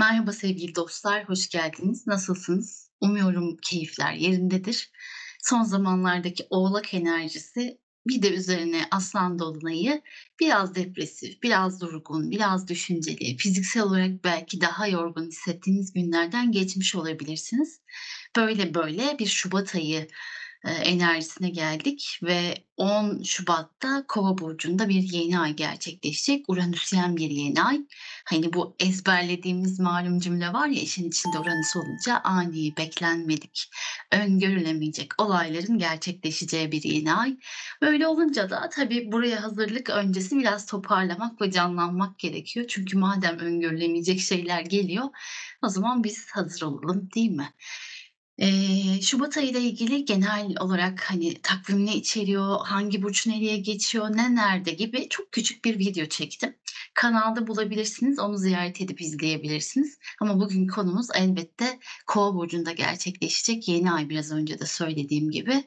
Merhaba sevgili dostlar, hoş geldiniz. Nasılsınız? Umuyorum keyifler yerindedir. Son zamanlardaki Oğlak enerjisi bir de üzerine Aslan dolunayı biraz depresif, biraz durgun, biraz düşünceli, fiziksel olarak belki daha yorgun hissettiğiniz günlerden geçmiş olabilirsiniz. Böyle böyle bir şubat ayı enerjisine geldik ve 10 Şubat'ta Kova burcunda bir yeni ay gerçekleşecek. Uranüsyen bir yeni ay. Hani bu ezberlediğimiz malum cümle var ya işin içinde Uranüs olunca ani, beklenmedik, öngörülemeyecek olayların gerçekleşeceği bir yeni ay. Böyle olunca da tabii buraya hazırlık öncesi biraz toparlamak ve canlanmak gerekiyor. Çünkü madem öngörülemeyecek şeyler geliyor, o zaman biz hazır olalım, değil mi? Eee, şubat ayıyla ilgili genel olarak, hani, takvim ne içeriyor, hangi burç nereye geçiyor, ne nerede gibi çok küçük bir video çektim. Kanalda bulabilirsiniz, onu ziyaret edip izleyebilirsiniz. Ama bugünkü konumuz elbette Kova burcunda gerçekleşecek yeni ay biraz önce de söylediğim gibi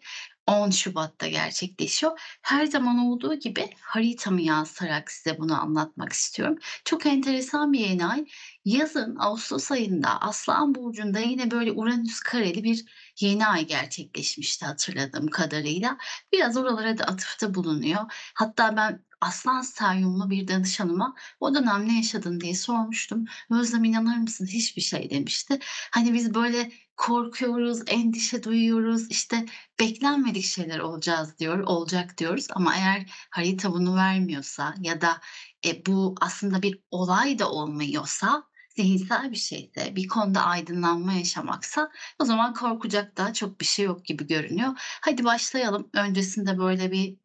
10 Şubat'ta gerçekleşiyor. Her zaman olduğu gibi haritamı yansıtarak size bunu anlatmak istiyorum. Çok enteresan bir yeni ay. Yazın ağustos ayında Aslan burcunda yine böyle Uranüs kareli bir yeni ay gerçekleşmişti hatırladığım kadarıyla. Biraz oralara da atıfta bulunuyor. Hatta ben Aslan Steryumlu bir danışanıma o dönem ne yaşadın diye sormuştum. Özlem inanır mısın hiçbir şey demişti. Hani biz böyle korkuyoruz, endişe duyuyoruz, işte beklenmedik şeyler olacağız diyor, olacak diyoruz ama eğer harita bunu vermiyorsa ya da e, bu aslında bir olay da olmuyorsa zihinsel bir şeyse, bir konuda aydınlanma yaşamaksa o zaman korkacak daha çok bir şey yok gibi görünüyor. Hadi başlayalım. Öncesinde böyle bir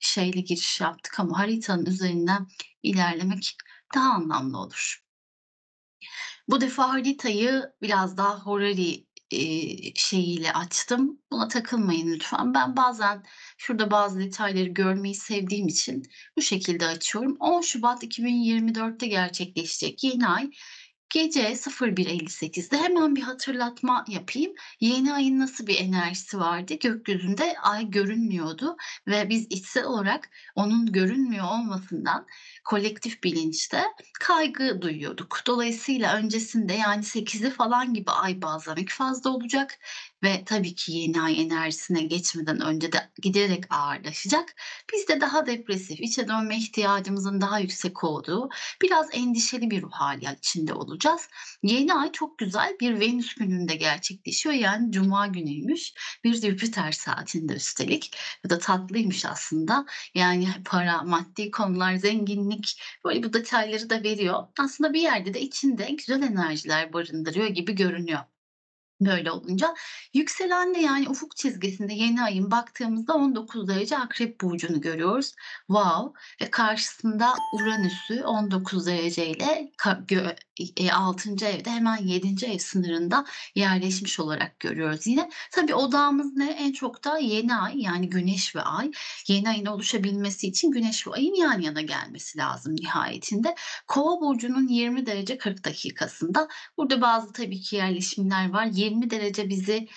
şeyle giriş yaptık ama haritanın üzerinden ilerlemek daha anlamlı olur. Bu defa haritayı biraz daha horary, eee, şeyiyle açtım. Buna takılmayın lütfen. Ben bazen şurada bazı detayları görmeyi sevdiğim için bu şekilde açıyorum. 10 Şubat 2024'te gerçekleşecek yeni ay Gece 01.58'de hemen bir hatırlatma yapayım. Yeni ayın nasıl bir enerjisi vardı? Gökyüzünde ay görünmüyordu ve biz içsel olarak onun görünmüyor olmasından kolektif bilinçte kaygı duyuyorduk. Dolayısıyla öncesinde yani 8'i falan gibi ay bazlamik fazla olacak ve tabii ki yeni ay enerjisine geçmeden önce de giderek ağırlaşacak. Biz de daha depresif, içe dönme ihtiyacımızın daha yüksek olduğu, biraz endişeli bir ruh hali içinde olacağız. Yeni ay çok güzel bir Venüs gününde gerçekleşiyor. Yani cuma günüymüş. Bir Jüpiter saatinde üstelik. Bu da tatlıymış aslında. Yani para, maddi konular, zenginlik böyle bu detayları da veriyor. Aslında bir yerde de içinde güzel enerjiler barındırıyor gibi görünüyor. Böyle olunca yükselen de yani ufuk çizgisinde yeni ayın baktığımızda 19 derece Akrep burcunu görüyoruz. Wow! Ve karşısında Uranüs'ü 19 dereceyle ka gö eee, 6. evde hemen 7. ev sınırında yerleşmiş olarak görüyoruz yine. Tabii odağımız ne? En çok da yeni ay yani Güneş ve Ay. Yeni ayın oluşabilmesi için Güneş ve Ay'ın yan yana gelmesi lazım nihayetinde. Kova burcunun 20 derece 40 dakikasında. Burada bazı tabii ki yerleşimler var. 20 derece bizi,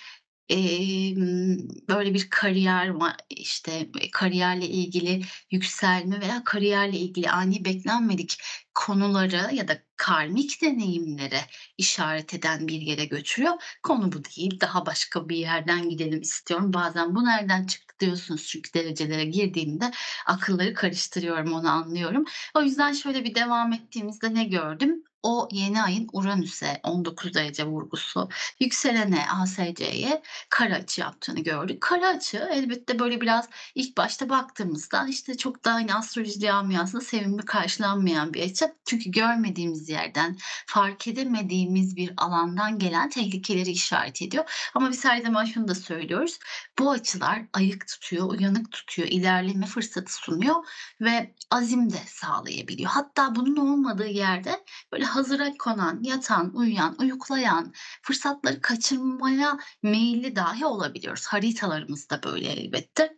emm, böyle bir kariyer işte, kariyerle ilgili yükselme veya kariyerle ilgili ani beklenmedik konuları ya da karmik deneyimlere işaret eden bir yere götürüyor. Konu bu değil, daha başka bir yerden gidelim istiyorum. Bazen "Bu nereden çıktı?" diyorsunuz çünkü derecelere girdiğimde akılları karıştırıyorum, onu anlıyorum. O yüzden şöyle bir devam ettiğimizde ne gördüm? O yeni ayın Uranüs'e 19 derece vurgusu, yükselene ASC'ye kare açı yaptığını gördük. Kare açı elbette böyle biraz ilk başta baktığımızda, işte, çok da, hani, astroloji camiasında sevimli karşılanmayan bir açı. Çünkü görmediğimiz yerden, fark edemediğimiz bir alandan gelen tehlikeleri işaret ediyor. Ama biz her zaman şunu da söylüyoruz, bu açılar ayık tutuyor, uyanık tutuyor, ilerleme fırsatı sunuyor ve azim de sağlayabiliyor. Hatta bunun olmadığı yerde böyle hazıra konan, yatan, uyuyan, uyuklayan, fırsatları kaçırmaya meyilli dahi olabiliyoruz. Haritalarımız da böyle elbette.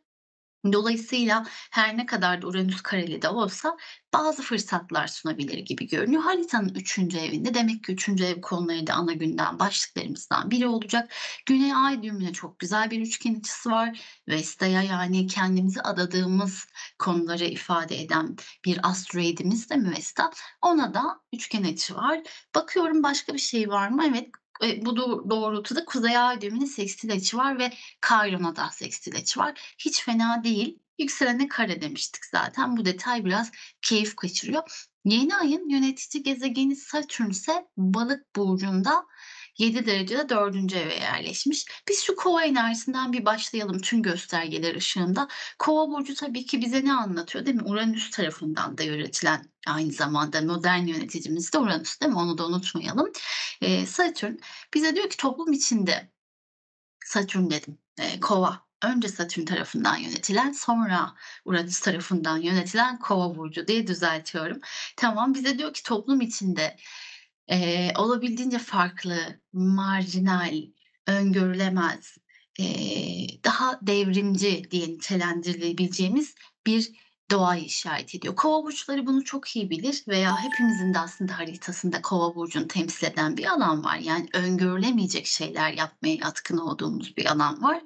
Dolayısıyla her ne kadar da Uranüs kareli de olsa bazı fırsatlar sunabilir gibi görünüyor. Haritanın 3. evinde demek ki 3. ev konuları da ana gündem başlıklarımızdan biri olacak. Güney ay düğümüne çok güzel bir üçgen açısı var. Vesta'ya yani kendimizi adadığımız konuları ifade eden bir asteroidimiz de mi Vesta? Ona da üçgen açı var. Bakıyorum başka bir şey var mı? Evet e, bu doğrultuda Kuzey Ay düğümünün sekstil açı var ve Kayron'a da sekstil açı var. Hiç fena değil. Yükselene kare demiştik zaten. Bu detay biraz keyif kaçırıyor. Yeni ayın yönetici gezegeni Satürn ise balık burcunda 7 derecede 4. eve yerleşmiş. Biz şu kova enerjisinden bir başlayalım tüm göstergeler ışığında. Kova burcu tabii ki bize ne anlatıyor değil mi? Uranüs tarafından da yönetilen aynı zamanda modern yöneticimiz de Uranüs değil mi? Onu da unutmayalım. Ee, Satürn bize diyor ki toplum içinde Satürn dedim. E, kova önce Satürn tarafından yönetilen sonra Uranüs tarafından yönetilen Kova burcu diye düzeltiyorum. Tamam bize diyor ki toplum içinde Eee, olabildiğince farklı, marjinal, öngörülemez, eee, daha devrimci diye nitelendirilebileceğimiz bir doğayı işaret ediyor. Kova burçları bunu çok iyi bilir veya hepimizin de aslında haritasında Kova burcunu temsil eden bir alan var. Yani öngörülemeyecek şeyler yapmaya yatkın olduğumuz bir alan var.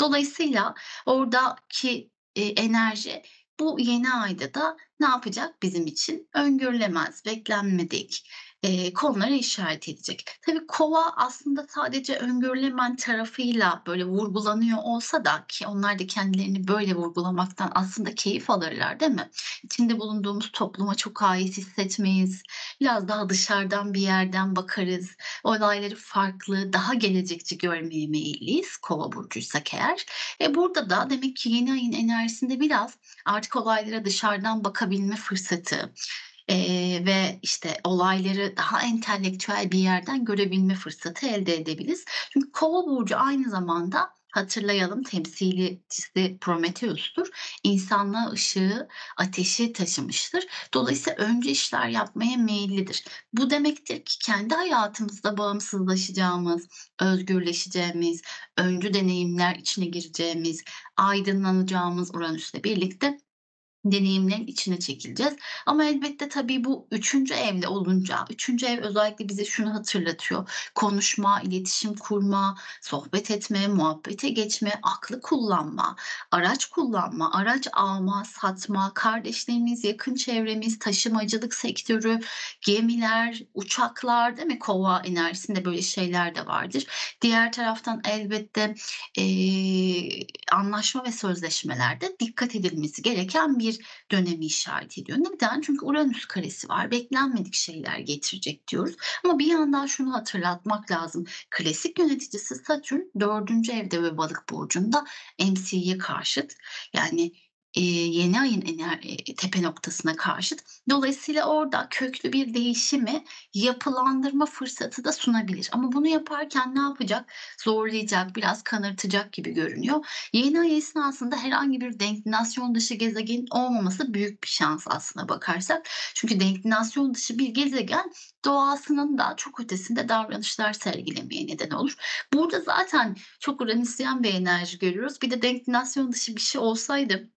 Dolayısıyla oradaki, eee, enerji bu yeni ayda da ne yapacak bizim için? Öngörülemez, beklenmedik, eee, konulara işaret edecek. Tabii kova aslında sadece öngörülemen tarafıyla böyle vurgulanıyor olsa da ki onlar da kendilerini böyle vurgulamaktan aslında keyif alırlar değil mi? İçinde bulunduğumuz topluma çok ait hissetmeyiz. Biraz daha dışarıdan bir yerden bakarız. Olayları farklı, daha gelecekçi görmeye meyilliyiz kova burcuysak eğer. E burada da demek ki yeni ayın enerjisinde biraz artık olaylara dışarıdan bakabilme fırsatı, Eee, ve, işte, olayları daha entelektüel bir yerden görebilme fırsatı elde edebiliriz. Çünkü Kova burcu aynı zamanda hatırlayalım temsilcisi Prometheus'tur. İnsanlığa ışığı, ateşi taşımıştır. Dolayısıyla önce işler yapmaya meyillidir. Bu demektir ki kendi hayatımızda bağımsızlaşacağımız, özgürleşeceğimiz, öncü deneyimler içine gireceğimiz, aydınlanacağımız Uranüs'le birlikte deneyimlerin içine çekileceğiz. Ama elbette tabii bu üçüncü evde olunca, üçüncü ev özellikle bize şunu hatırlatıyor. Konuşma, iletişim kurma, sohbet etme, muhabbete geçme, aklı kullanma, araç kullanma, araç alma, satma, kardeşlerimiz, yakın çevremiz, taşımacılık sektörü, gemiler, uçaklar değil mi? Kova enerjisinde böyle şeyler de vardır. Diğer taraftan elbette eee, anlaşma ve sözleşmelerde dikkat edilmesi gereken bir bir dönemi işaret ediyor. Neden? Çünkü Uranüs karesi var. Beklenmedik şeyler getirecek diyoruz. Ama bir yandan şunu hatırlatmak lazım. Klasik yöneticisi Satürn dördüncü evde ve balık burcunda MC'ye karşıt. Yani Eee, yeni ayın ener tepe noktasına karşıt. Dolayısıyla orada köklü bir değişimi yapılandırma fırsatı da sunabilir. Ama bunu yaparken ne yapacak? Zorlayacak, biraz kanırtacak gibi görünüyor. Yeni ay esnasında herhangi bir denklinasyon dışı gezegenin olmaması büyük bir şans aslına bakarsak. Çünkü denklinasyon dışı bir gezegen doğasının da çok ötesinde davranışlar sergilemeye neden olur. Burada zaten çok Uranüsyen bir enerji görüyoruz. Bir de denklinasyon dışı bir şey olsaydı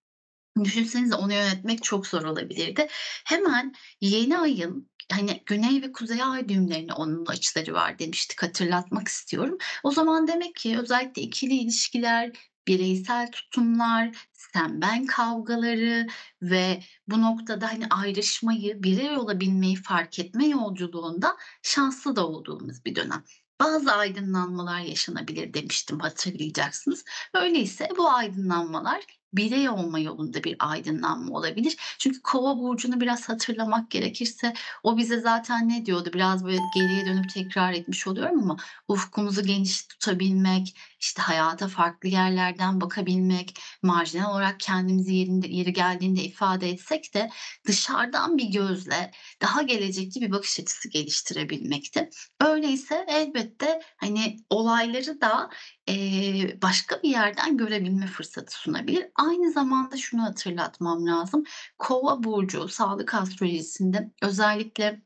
Düşünsenize onu yönetmek çok zor olabilirdi. Hemen yeni ayın, hani, güney ve kuzey ay düğümlerine onun açıları var demiştik, hatırlatmak istiyorum. O zaman demek ki özellikle ikili ilişkiler, bireysel tutumlar, sen ben kavgaları ve bu noktada, hani, ayrışmayı, birey olabilmeyi fark etme yolculuğunda şanslı da olduğumuz bir dönem. Bazı aydınlanmalar yaşanabilir demiştim, hatırlayacaksınız. Öyleyse bu aydınlanmalar birey olma yolunda bir aydınlanma olabilir. Çünkü Kova burcunu biraz hatırlamak gerekirse o bize zaten ne diyordu? Biraz böyle geriye dönüp tekrar etmiş oluyorum ama ufkumuzu geniş tutabilmek, işte hayata farklı yerlerden bakabilmek, marjinal olarak kendimizi yerinde yeri geldiğinde ifade etsek de dışarıdan bir gözle daha gelecekçi bir bakış açısı geliştirebilmekti. Öyleyse elbette, hani, olayları da, eee, başka bir yerden görebilme fırsatı sunabilir. Aynı zamanda şunu hatırlatmam lazım. Kova burcu sağlık astrolojisinde özellikle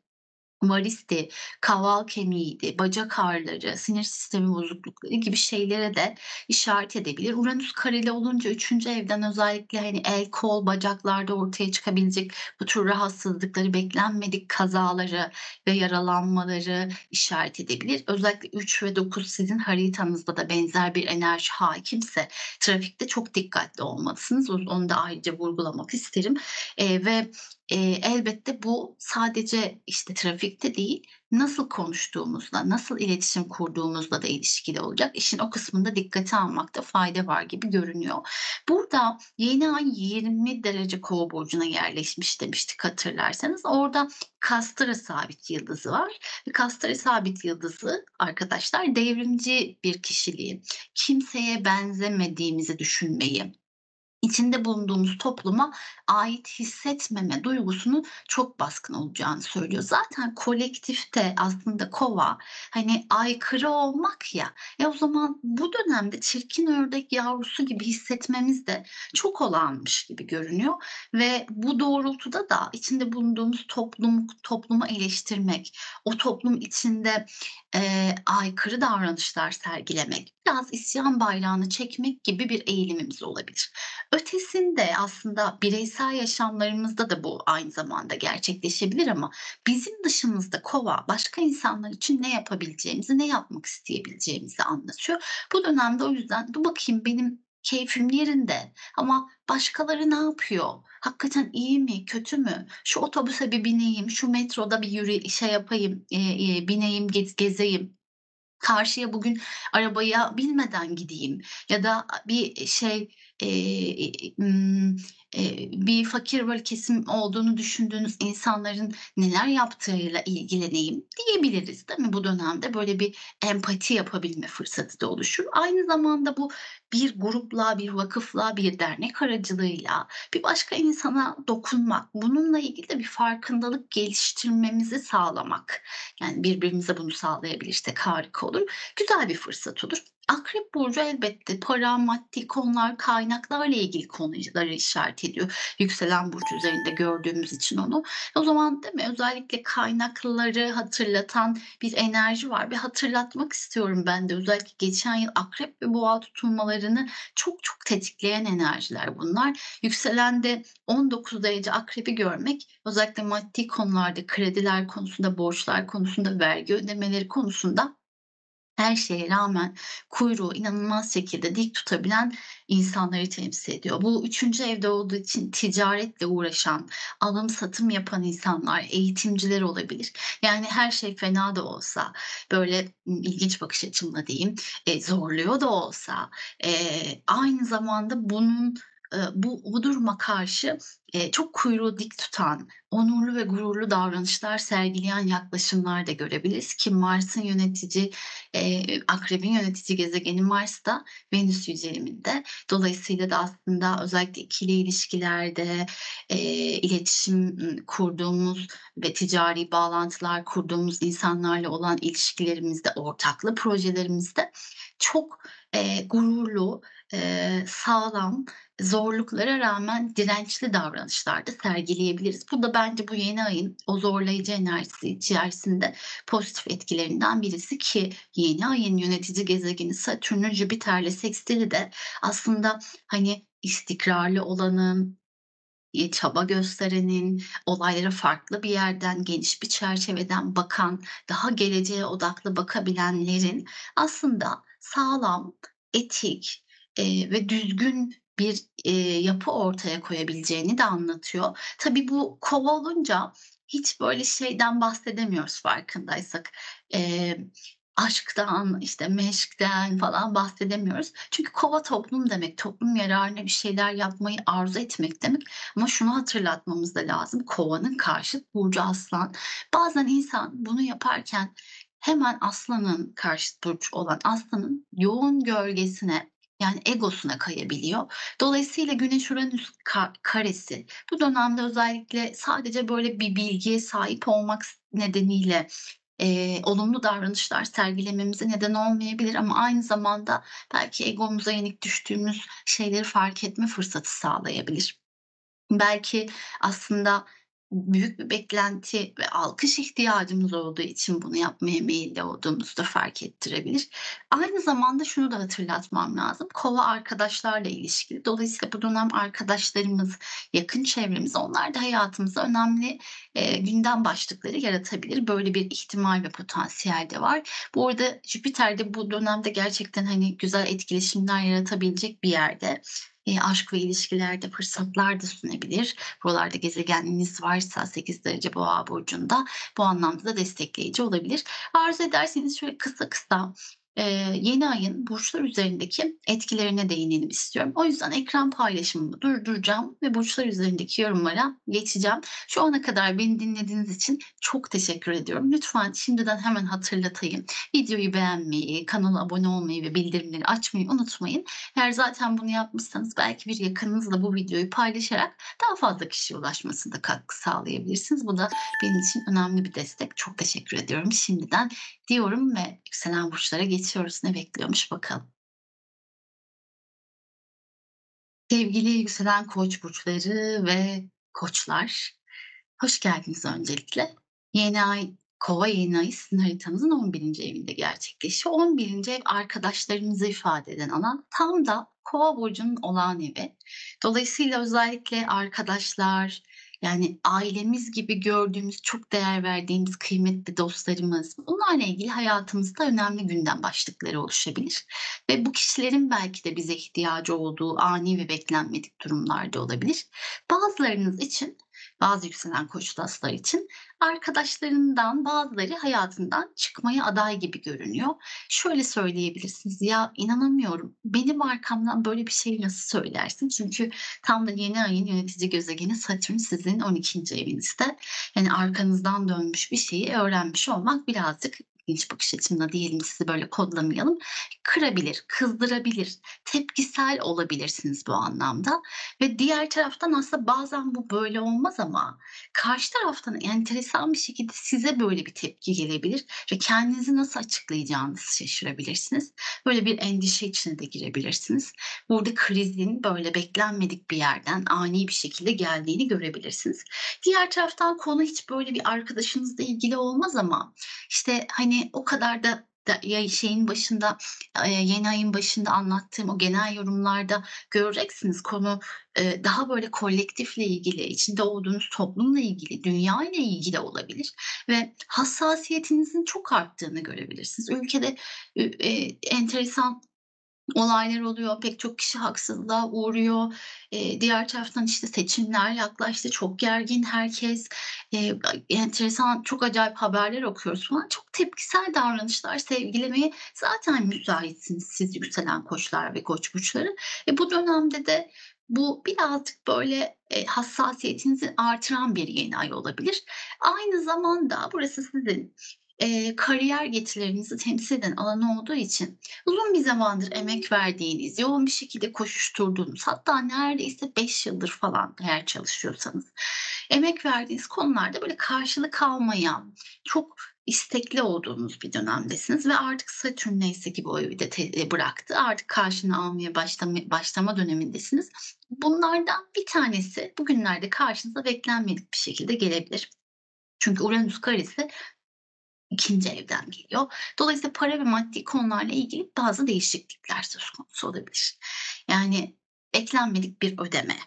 Varisti, kaval kemiğiydi, bacak ağrıları, sinir sistemi bozuklukları gibi şeylere de işaret edebilir. Uranüs kareli olunca 3. evden özellikle, hani, el, kol, bacaklarda ortaya çıkabilecek bu tür rahatsızlıkları, beklenmedik kazaları ve yaralanmaları işaret edebilir. Özellikle 3 ve 9 sizin haritanızda da benzer bir enerji hâkimse trafikte çok dikkatli olmalısınız. Onu da ayrıca vurgulamak isterim. Eee, ve, eee, elbette bu sadece, işte, trafikte değil, nasıl konuştuğumuzla, nasıl iletişim kurduğumuzla da ilişkili olacak. İşin o kısmını da dikkate almakta fayda var gibi görünüyor. Burada yeni ay 20 derece Kova burcuna yerleşmiş demiştik hatırlarsanız. Orada Kastıra sabit yıldızı var ve sabit yıldızı arkadaşlar devrimci bir kişiliği, kimseye benzemediğimizi düşünmeyi, içinde bulunduğumuz topluma ait hissetmeme duygusunun çok baskın olacağını söylüyor. Zaten kolektifte aslında Kova, hani, aykırı olmak ya, e, o zaman bu dönemde çirkin ördek yavrusu gibi hissetmemiz de çok olağanmış gibi görünüyor ve bu doğrultuda da içinde bulunduğumuz toplum toplumu eleştirmek, o toplum içinde, eee, aykırı davranışlar sergilemek, biraz isyan bayrağını çekmek gibi bir eğilimimiz olabilir. Ötesinde aslında bireysel yaşamlarımızda da bu aynı zamanda gerçekleşebilir ama bizim dışımızda Kova, başka insanlar için ne yapabileceğimizi, ne yapmak isteyebileceğimizi anlatıyor. Bu dönemde o yüzden dur bakayım benim keyfim yerinde ama başkaları ne yapıyor? Hakikaten iyi mi, kötü mü? Şu otobüse bir bineyim, şu metroda bir yürü şey yapayım, eee, eee, bineyim, gez gezeyim. Karşıya bugün arabaya binmeden gideyim ya da bir şey, eee, bir fakir böyle kesim olduğunu düşündüğünüz insanların neler yaptığıyla ilgileneyim diyebiliriz, değil mi? Bu dönemde böyle bir empati yapabilme fırsatı da oluşur. Aynı zamanda bu bir grupla, bir vakıfla, bir dernek aracılığıyla bir başka insana dokunmak, bununla ilgili de bir farkındalık geliştirmemizi sağlamak, yani birbirimize bunu sağlayabilirsek harika olur. Güzel bir fırsat olur. Akrep burcu elbette para, maddi konular, kaynaklarla ilgili konuları işaret ediyor. Yükselen burç üzerinde gördüğümüz için onu. O zaman değil mi, özellikle kaynakları hatırlatan bir enerji var ve hatırlatmak istiyorum ben de. Özellikle geçen yıl Akrep ve Boğa tutulmalarını çok çok tetikleyen enerjiler bunlar. Yükselende 19 derece Akrep'i görmek özellikle maddi konularda, krediler konusunda, borçlar konusunda, vergi ödemeleri konusunda her şeye rağmen kuyruğu inanılmaz şekilde dik tutabilen insanları temsil ediyor. Bu 3. evde olduğu için ticaretle uğraşan, alım satım yapan insanlar, eğitimciler olabilir. Yani her şey fena da olsa, böyle, ilginç bakış açımla diyeyim, eee, zorluyor da olsa, eee, aynı zamanda bunun, ııı, bu bu duruma karşı, eee, çok kuyruğu dik tutan, onurlu ve gururlu davranışlar sergileyen yaklaşımlar da görebiliriz ki Mars'ın yönetici, eee, Akrebin yönetici gezegeni Mars da Venüs yüceliminde. Dolayısıyla da aslında özellikle ikili ilişkilerde, eee, iletişim, kurduğumuz ve ticari bağlantılar kurduğumuz insanlarla olan ilişkilerimizde, ortaklı projelerimizde çok, eee, gururlu, eee, sağlam, zorluklara rağmen dirençli davranışlar da sergileyebiliriz. Bu da bence bu yeni ayın o zorlayıcı enerjisi içerisinde pozitif etkilerinden birisi ki yeni ayın yönetici gezegeni Satürn'ün Jüpiter'le sekstili de aslında, hani, istikrarlı olanın, iii, çaba gösterenin, olaylara farklı bir yerden, geniş bir çerçeveden bakan, daha geleceğe odaklı bakabilenlerin aslında sağlam, etik, eee, ve düzgün bir, eee, yapı ortaya koyabileceğini de anlatıyor. Tabii bu Kova olunca hiç böyle şeyden bahsedemiyoruz farkındaysak. Eee, aşktan, işte, meşkten falan bahsedemiyoruz. Çünkü Kova toplum demek, toplum yararına bir şeyler yapmayı arzu etmek demek ama şunu hatırlatmamız da lazım, Kova'nın karşıt burcu Aslan. Bazen insan bunu yaparken hemen Aslan'ın karşıt burç olan Aslan'ın yoğun gölgesine, yani egosuna kayabiliyor. Dolayısıyla Güneş-Uranüs ka karesi bu dönemde özellikle sadece böyle bir bilgiye sahip olmak nedeniyle, eee, olumlu davranışlar sergilememize neden olmayabilir ama aynı zamanda belki egomuza yenik düştüğümüz şeyleri fark etme fırsatı sağlayabilir. Belki aslında büyük bir beklenti ve alkış ihtiyacımız olduğu için bunu yapmaya meyilli olduğumuzu da fark ettirebilir. Aynı zamanda şunu da hatırlatmam lazım. Kova arkadaşlarla ilişkili. Dolayısıyla bu dönem arkadaşlarımız, yakın çevremiz onlar da hayatımızda önemli, eee, gündem başlıkları yaratabilir. Böyle bir ihtimal ve potansiyel de var. Bu arada Jüpiter de bu dönemde gerçekten, hani, güzel etkileşimler yaratabilecek bir yerde. Eee, aşk ve ilişkilerde fırsatlar da sunabilir. Buralarda gezegeniniz varsa 8 derece Boğa burcunda bu anlamda da destekleyici olabilir. Arzu ederseniz şöyle kısa kısa, yeni ayın burçlar üzerindeki etkilerine değinelim istiyorum. O yüzden ekran paylaşımımı durduracağım ve burçlar üzerindeki yorumlara geçeceğim. Şu ana kadar beni dinlediğiniz için çok teşekkür ediyorum. Lütfen şimdiden hemen hatırlatayım. Videoyu beğenmeyi, kanala abone olmayı ve bildirimleri açmayı unutmayın. Eğer zaten bunu yapmışsanız belki bir yakınınızla bu videoyu paylaşarak daha fazla kişiye ulaşmasında katkı sağlayabilirsiniz. Bu da benim için önemli bir destek. Çok teşekkür ediyorum şimdiden diyorum ve yükselen burçlara geçiyoruz. Ne bekliyormuş bakalım. Sevgili yükselen Koç burçları ve koçlar, hoş geldiniz öncelikle. Yeni ay, Kova yeni ayı sizin haritanızın 11. evinde gerçekleşiyor. 11. ev arkadaşlarınızı ifade eden alan tam da Kova burcunun olağan evi. Dolayısıyla özellikle arkadaşlar, yani ailemiz gibi gördüğümüz, çok değer verdiğimiz kıymetli dostlarımız, bunlarla ilgili hayatımızda önemli gündem başlıkları oluşabilir ve bu kişilerin belki de bize ihtiyacı olduğu ani ve beklenmedik durumlar da olabilir. Bazılarınız için, bazı yükselen koç dostlar için arkadaşlarından bazıları hayatından çıkmaya aday gibi görünüyor. Şöyle söyleyebilirsiniz: "Ya, inanamıyorum, benim arkamdan böyle bir şeyi nasıl söylersin?" Çünkü tam da yeni ayın yönetici gezegeni Satürn sizin 12. evinizde. Yani arkanızdan dönmüş bir şeyi öğrenmiş olmak birazcık ilginç bakış açımla diyelim, sizi böyle kodlamayalım, kırabilir, kızdırabilir, tepkisel olabilirsiniz bu anlamda ve diğer taraftan aslında bazen bu böyle olmaz ama karşı taraftan enteresan bir şekilde size böyle bir tepki gelebilir ve kendinizi nasıl açıklayacağınızı şaşırabilirsiniz. Böyle bir endişe içine de girebilirsiniz. Burada krizin böyle beklenmedik bir yerden ani bir şekilde geldiğini görebilirsiniz. Diğer taraftan konu hiç böyle bir arkadaşınızla ilgili olmaz ama işte, hani, o kadar da ya şeyin başında, yeni ayın başında anlattığım o genel yorumlarda göreceksiniz konu, daha böyle kolektifle ilgili, içinde olduğunuz toplumla ilgili, dünyayla ilgili olabilir ve hassasiyetinizin çok arttığını görebilirsiniz. Ülkede, enteresan olaylar oluyor, pek çok kişi haksızlığa uğruyor. Eee, diğer taraftan, işte, seçimler yaklaştı, çok gergin herkes. Eee, enteresan, çok acayip haberler okuyoruz falan. Çok tepkisel davranışlar sergilemeye zaten müsaitsiniz siz yükselen koçlar ve koç burçları. E, bu dönemde de bu birazcık böyle, eee, hassasiyetinizi artıran bir yeni ay olabilir. Aynı zamanda burası sizin, eee, kariyer getirilerinizi temsil eden alan olduğu için uzun bir zamandır emek verdiğiniz, yoğun bir şekilde koşuşturduğunuz, hatta neredeyse 5 yıldır falan eğer çalışıyorsanız, emek verdiğiniz konularda böyle karşılık almayan, çok istekli olduğunuz bir dönemdesiniz ve artık Satürn neyse ki bu evi de te eee, bıraktı. Artık karşılığını almaya başlama başlama dönemindesiniz. Bunlardan bir tanesi bugünlerde karşınıza beklenmedik bir şekilde gelebilir. Çünkü Uranüs karesi 2. evden geliyor. Dolayısıyla para ve maddi konularla ilgili bazı değişiklikler söz konusu olabilir. Yani beklenmedik bir ödeme,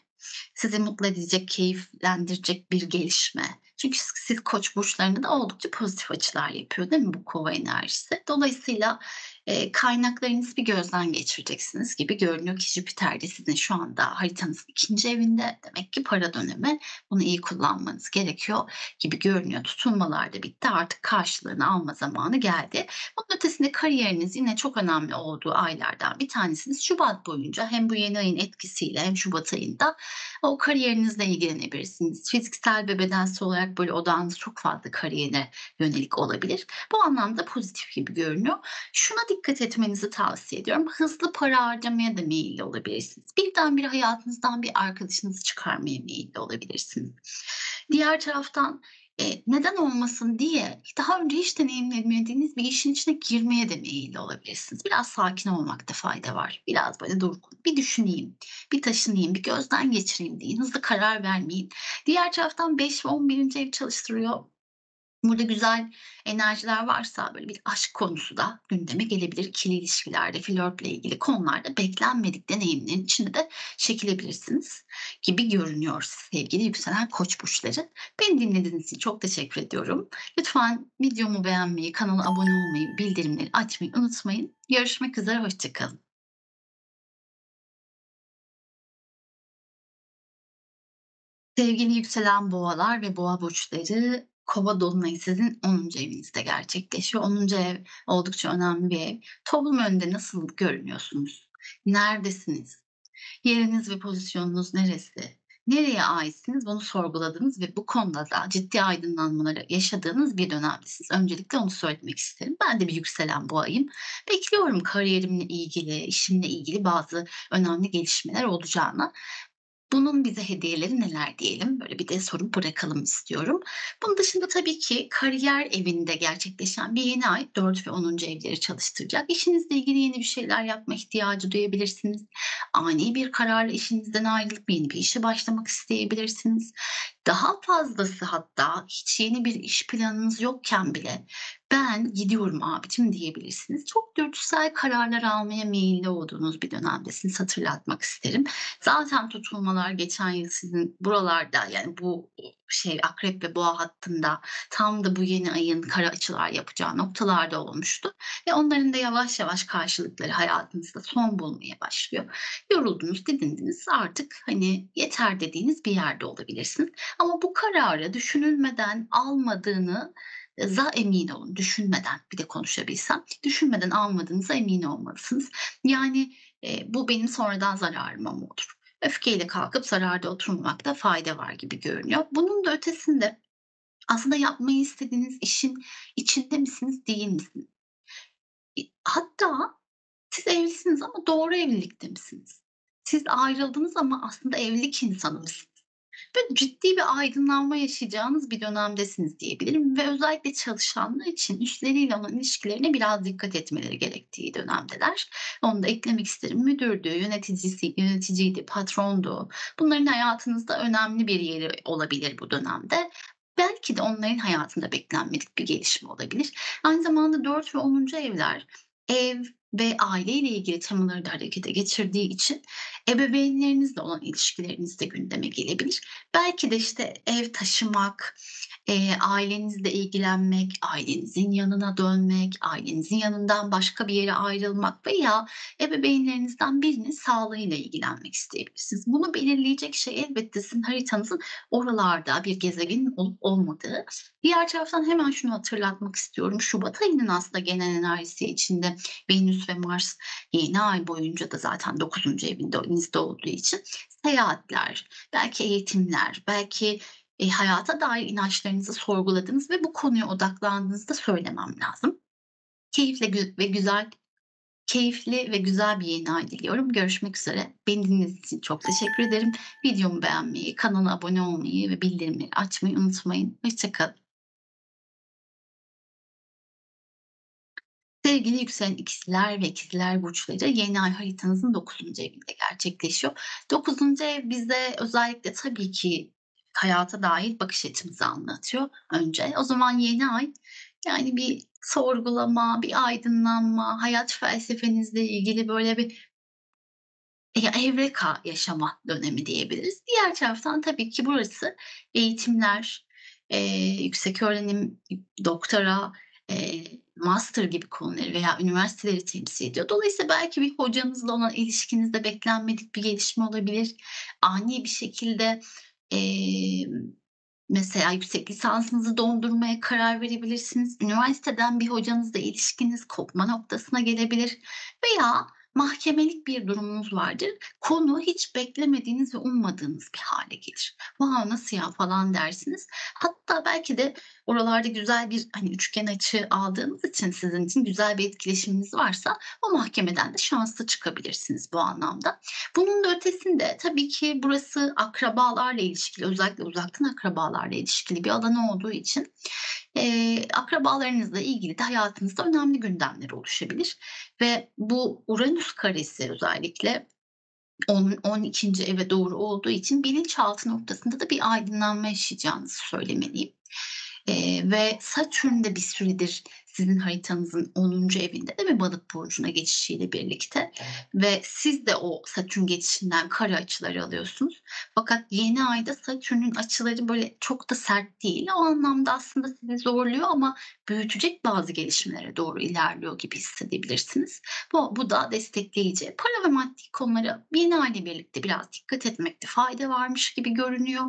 sizi mutlu edecek, keyiflendirecek bir gelişme. Çünkü siz Koç burçlarında da oldukça pozitif açılar yapıyor, değil mi bu Kova enerjisi? Dolayısıyla, eee, kaynaklarınızı bir gözden geçireceksiniz gibi görünüyor ki Jüpiter de sizin şu anda haritanızın 2. evinde. Demek ki para dönemi. Bunu iyi kullanmanız gerekiyor gibi görünüyor. Tutulmalar da bitti. Artık karşılığını alma zamanı geldi. Bunun ötesinde kariyeriniz yine çok önemli olduğu aylardan bir tanesiniz. Şubat boyunca hem bu yeni ayın etkisiyle hem şubat ayında o kariyerinizle ilgilenebilirsiniz. Fiziksel ve bedensel olarak böyle odağınız çok fazla kariyere yönelik olabilir. Bu anlamda pozitif gibi görünüyor. Şuna dikkat etmenizi tavsiye ediyorum. Hızlı para harcamaya da meyilli olabilirsiniz. Birdenbire hayatınızdan bir arkadaşınızı çıkarmaya meyilli olabilirsiniz. Diğer taraftan, Eee, neden olmasın diye daha önce hiç deneyimlemediğiniz bir işin içine girmeye de meyilli olabilirsiniz. Biraz sakin olmakta fayda var. Biraz böyle durgun, bir düşüneyim, bir taşınayım, bir gözden geçireyim deyin. Hızlı karar vermeyin. Diğer taraftan 5 ve 11'inci ev çalıştırıyor Burada güzel enerjiler varsa böyle bir aşk konusu da gündeme gelebilir. İkili ilişkilerde, flörtle ilgili konularda beklenmedik deneyimlerin içinde de çekilebilirsiniz gibi görünüyor sevgili yükselen koç burçları. Beni dinlediğiniz için çok teşekkür ediyorum. Lütfen videomu beğenmeyi, kanala abone olmayı, bildirimleri açmayı unutmayın. Görüşmek üzere, hoşçakalın. Sevgili yükselen boğalar ve boğa burçları Kova dolunayı sizin 10. evinizde gerçekleşiyor. 10. ev oldukça önemli bir ev. Toplum önünde nasıl görünüyorsunuz? Neredesiniz? Yeriniz ve pozisyonunuz neresi? Nereye aitsiniz bunu sorguladınız ve bu konuda da ciddi aydınlanmaları yaşadığınız bir dönemdesiniz. Öncelikle onu söylemek isterim. Ben de bir yükselen boğayım. Bekliyorum kariyerimle ilgili, işimle ilgili bazı önemli gelişmeler olacağını. Bunun bize hediyeleri neler diyelim? Böyle bir de soru bırakalım istiyorum. Bunun dışında tabii ki kariyer evinde gerçekleşen bir yeni ay 4 ve 10. evleri çalıştıracak. İşinizle ilgili yeni bir şeyler yapma ihtiyacı duyabilirsiniz. Ani bir kararla işinizden ayrılıp yeni bir işe başlamak isteyebilirsiniz. Daha fazlası hatta hiç yeni bir iş planınız yokken bile ben gidiyorum abicim diyebilirsiniz. Çok dürtüsel kararlar almaya meyilli olduğunuz bir dönemdesiniz hatırlatmak isterim. Zaten tutulmalar geçen yıl sizin buralarda yani bu şey akrep ve boğa hattında tam da bu yeni ayın kara açılar yapacağı noktalarda olmuştu. Ve onların da yavaş yavaş karşılıkları hayatınızda son bulmaya başlıyor. Yoruldunuz, didindiniz artık hani yeter dediğiniz bir yerde olabilirsiniz. Ama bu kararı düşünülmeden almadığını za emin olun düşünmeden bir de konuşabilsem düşünmeden almadığınıza emin olmalısınız. Yani e, bu benim sonradan zararıma mı olur? Öfkeyle kalkıp zararda oturmamakta fayda var gibi görünüyor. Bunun da ötesinde aslında yapmayı istediğiniz işin içinde misiniz değil misiniz? Hatta siz evlisiniz ama doğru evlilikte misiniz? Siz ayrıldınız ama aslında evlilik insanı mısınız? Böyle ciddi bir aydınlanma yaşayacağınız bir dönemdesiniz diyebilirim ve özellikle çalışanlar için işleriyle olan ilişkilerine biraz dikkat etmeleri gerektiği dönemdeler. Onu da eklemek isterim. Müdürdü, yöneticisi, yöneticiydi, patrondu. Bunların hayatınızda önemli bir yeri olabilir bu dönemde. Belki de onların hayatında beklenmedik bir gelişme olabilir. Aynı zamanda 4 ve 10. evler ev ve aileyle ilgili temaları da harekete geçirdiği için ebeveynlerinizle olan ilişkileriniz de gündeme gelebilir. Belki de işte ev taşımak, eee, ailenizle ilgilenmek, ailenizin yanına dönmek, ailenizin yanından başka bir yere ayrılmak veya ebeveynlerinizden birinin sağlığıyla ilgilenmek isteyebilirsiniz. Bunu belirleyecek şey elbette sizin haritanızın oralarda bir gezegenin olup olmadığı. Diğer taraftan hemen şunu hatırlatmak istiyorum. Şubat ayının aslında genel enerjisi içinde Venüs ve Mars yeni ay boyunca da zaten 9. evinde evinizde olduğu için seyahatler, belki eğitimler, belki e, hayata dair inançlarınızı sorguladığınız ve bu konuya odaklandığınızda söylemem lazım. Keyifli ve güzel keyifli ve güzel bir yeni ay diliyorum. Görüşmek üzere. Beni dinlediğiniz için çok teşekkür ederim. Videomu beğenmeyi, kanala abone olmayı ve bildirimleri açmayı unutmayın. Hoşçakalın. Sevgili yükselen ikizler ve ikizler burçları yeni ay haritanızın 9. evinde gerçekleşiyor. 9. ev bize özellikle tabii ki hayata dair bakış açımızı anlatıyor önce. O zaman yeni ay yani bir sorgulama, bir aydınlanma, hayat felsefenizle ilgili böyle bir ya evreka yaşama dönemi diyebiliriz. Diğer taraftan tabii ki burası eğitimler, eee, yüksek öğrenim, doktora, eee, master gibi konuları veya üniversiteleri temsil ediyor. Dolayısıyla belki bir hocanızla olan ilişkinizde beklenmedik bir gelişme olabilir. Ani bir şekilde, emm, mesela yüksek lisansınızı dondurmaya karar verebilirsiniz. Üniversiteden bir hocanızla ilişkiniz kopma noktasına gelebilir veya mahkemelik bir durumunuz vardır. Konu hiç beklemediğiniz ve ummadığınız bir hale gelir. "Wow, nasıl ya?" falan dersiniz. Hatta belki de oralarda güzel bir, hani, üçgen açı aldığınız için sizin için güzel bir etkileşiminiz varsa o mahkemeden de şanslı çıkabilirsiniz bu anlamda. Bunun da ötesinde tabii ki burası akrabalarla ilişkili, özellikle uzaktan akrabalarla ilişkili bir alan olduğu için, eee, akrabalarınızla ilgili de hayatınızda önemli gündemler oluşabilir ve bu Uranüs karesi özellikle on on ikinci eve doğru olduğu için bilinçaltı noktasında da bir aydınlanma yaşayacağınızı söylemeliyim. Eee, ve Satürn de bir süredir sizin haritanızın 10'uncu evinde de ve Balık burcuna geçişiyle birlikte ve siz de o Satürn geçişinden kare açıları alıyorsunuz. Fakat yeni ayda Satürn'ün açıları böyle çok da sert değil. O anlamda aslında sizi zorluyor ama büyütecek bazı gelişmelere doğru ilerliyor gibi hissedebilirsiniz. Bu, bu da destekleyici. Para ve maddi konulara yeni ayla birlikte biraz dikkat etmekte fayda varmış gibi görünüyor.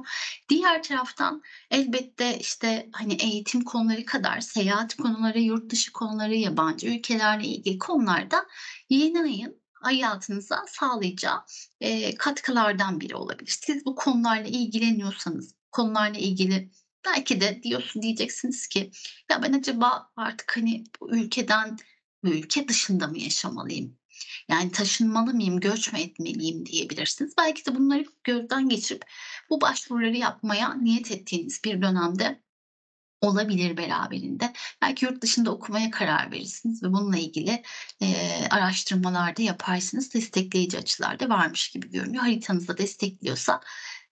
Diğer taraftan elbette işte hani eğitim konuları kadar seyahat konuları, yurt dışı konuları, yabancı ülkelerle ilgili konularda yeni ayın hayatınıza sağlayacağı, eee, katkılardan biri olabilir. Siz bu konularla ilgileniyorsanız, konularla ilgili belki de diyorsun diyeceksiniz ki ya ben acaba artık hani bu ülkeden bu ülke dışında mı yaşamalıyım? Yani taşınmalı mıyım, göç mü etmeliyim diyebilirsiniz. Belki de bunları gözden geçirip bu başvuruları yapmaya niyet ettiğiniz bir dönemde olabilir beraberinde. Belki yurt dışında okumaya karar verirsiniz ve bununla ilgili, eee, araştırmalar da yaparsınız. Destekleyici açılar da varmış gibi görünüyor. Haritanız da destekliyorsa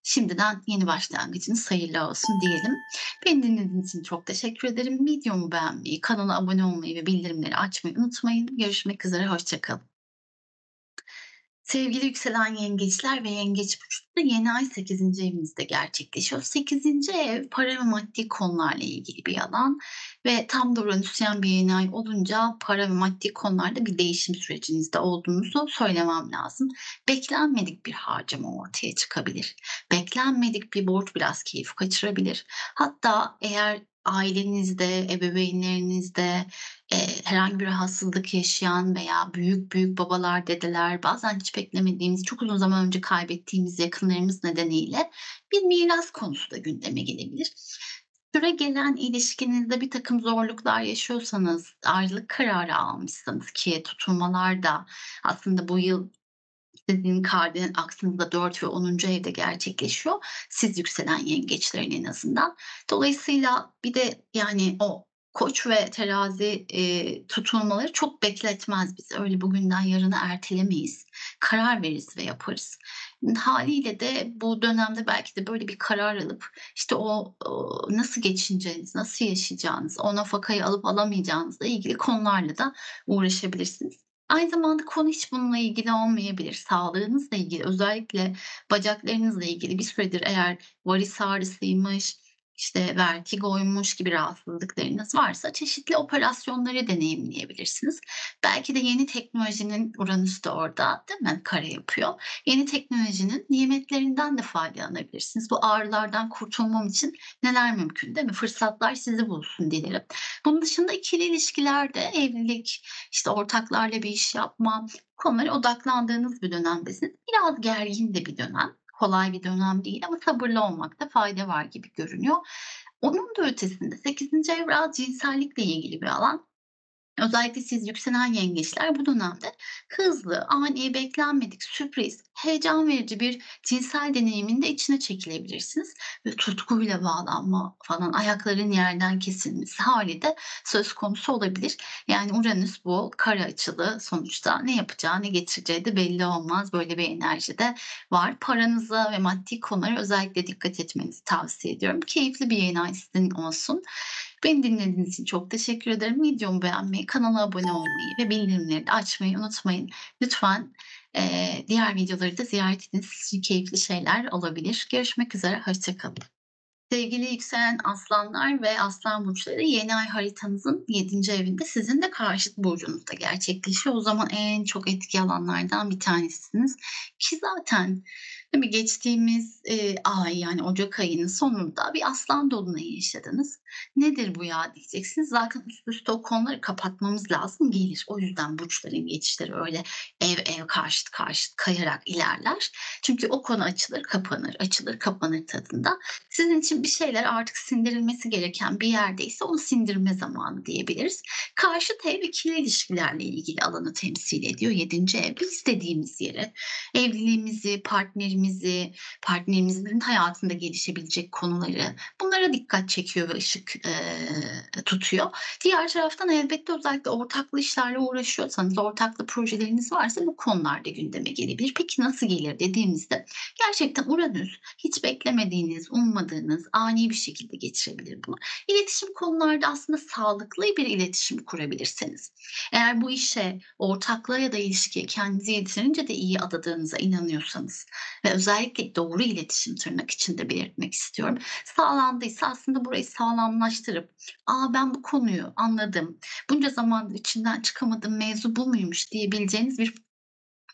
şimdiden yeni başlangıcınız hayırlı olsun diyelim. Beni dinlediğiniz için çok teşekkür ederim. Videomu beğenmeyi, kanala abone olmayı ve bildirimleri açmayı unutmayın. Görüşmek üzere, hoşça kalın. Sevgili yükselen yengeçler ve yengeç burçları yeni ay 8. evinizde gerçekleşiyor. 8. ev para ve maddi konularla ilgili bir alan ve tam da Uranüsyen bir yeni ay olunca para ve maddi konularda bir değişim sürecinizde olduğunuzu söylemem lazım. Beklenmedik bir harcama ortaya çıkabilir. Beklenmedik bir borç biraz keyif kaçırabilir. Hatta eğer ailenizde, ebeveynlerinizde, eee, herhangi bir rahatsızlık yaşayan veya büyük büyük babalar, dedeler, bazen hiç beklemediğimiz, çok uzun zaman önce kaybettiğimiz yakınlarımız nedeniyle bir miras konusu da gündeme gelebilir. Süregelen ilişkinizde bir takım zorluklar yaşıyorsanız, ayrılık kararı almışsanız ki tutulmalar da aslında bu yıl sizin kardinal aksınızda 4 ve 10'uncu evde gerçekleşiyor. Siz yükselen yengeçlerin en azından. Dolayısıyla bir de yani o Koç ve Terazi, eee, tutulmaları çok bekletmez bizi. Öyle bugünden yarına ertelemeyiz. Karar veririz ve yaparız. Hâliyle de bu dönemde belki de böyle bir karar alıp, işte, o, ooo, nasıl geçineceğiniz, nasıl yaşayacağınız, o nafakayı alıp alamayacağınızla ilgili konularla da uğraşabilirsiniz. Aynı zamanda konu hiç bununla ilgili olmayabilir. Sağlığınızla ilgili, özellikle bacaklarınızla ilgili bir süredir eğer varis ağrısıymış, işte, vertigoymuş gibi rahatsızlıklarınız varsa çeşitli operasyonları deneyimleyebilirsiniz. Belki de yeni teknolojinin Uranüs de orada, değil mi? Kare yapıyor. Yeni teknolojinin nimetlerinden de faydalanabilirsiniz. Bu ağrılardan kurtulmam için neler mümkün, değil mi? Fırsatlar sizi bulsun dilerim. Bunun dışında ikili ilişkilerde evlilik, işte, ortaklarla bir iş yapma, konulara odaklandığınız bir dönemdesiniz. Biraz gergin de bir dönem. Kolay bir dönem değil ama sabırlı olmakta fayda var gibi görünüyor. Onun da ötesinde 8'inci ev cinsellikle ilgili bir alan. Özellikle siz yükselen yengeçler bu dönemde hızlı, ani, beklenmedik, sürpriz, heyecan verici bir cinsel deneyimin de içine çekilebilirsiniz ve tutkuyla bağlanma falan, ayakların yerden kesilmesi hâli de söz konusu olabilir. Yani Uranüs bu kare açılı sonuçta ne yapacağı, ne getireceği de belli olmaz. Böyle bir enerji de var. Paranıza ve maddi konulara özellikle dikkat etmenizi tavsiye ediyorum. Keyifli bir ay sizin olsun. Beni dinlediğiniz için çok teşekkür ederim. Videomu beğenmeyi, kanala abone olmayı ve bildirimleri de açmayı unutmayın. Lütfen, eee, diğer videoları da ziyaret edin. Sizin keyifli şeyler olabilir. Görüşmek üzere, hoşça kalın. Sevgili yükselen aslanlar ve aslan burçları yeni ay haritanızın 7. evinde sizin de karşıt burcunuzda gerçekleşiyor. O zaman en çok etki alanlardan bir tanesisiniz ki zaten Tabii geçtiğimiz, eee, ay, yani ocak ayının sonunda bir Aslan dolunayı yaşadınız. "Nedir bu ya?" diyeceksiniz. Zaten üst üste o konuları kapatmamız lazım gelir. O yüzden burçların geçişleri öyle ev ev, karşıt karşıt kayarak ilerler. Çünkü o konu açılır kapanır, açılır kapanır tadında. Sizin için bir şeyler artık sindirilmesi gereken bir yerdeyse onu sindirme zamanı diyebiliriz. Karşıt ev ikili ilişkilerle ilgili alanı temsil ediyor. 7. ev istediğimiz yere, evliliğimizi, partnerimizi, partnerimizin hayatında gelişebilecek konuları bunlara dikkat çekiyor ve ışık, eee, tutuyor. Diğer taraftan elbette özellikle ortaklı işlerle uğraşıyorsanız, ortaklı projeleriniz varsa bu konular da gündeme gelebilir. Peki nasıl gelir dediğimizde gerçekten Uranüs hiç beklemediğiniz, ummadığınız, ani bir şekilde getirebilir bunu. İletişim konularda aslında sağlıklı bir iletişim kurabilirsiniz. Eğer bu işe, ortaklığa ya da ilişkiye kendinizi yeterince de iyi adadığınıza inanıyorsanız ve özellikle doğru iletişim tırnak içinde belirtmek istiyorum. Sağlandıysa aslında burayı sağlamlaştırıp, "A, ben bu konuyu anladım. Bunca zamandır içinden çıkamadığım mevzu bu muymuş?" diyebileceğiniz bir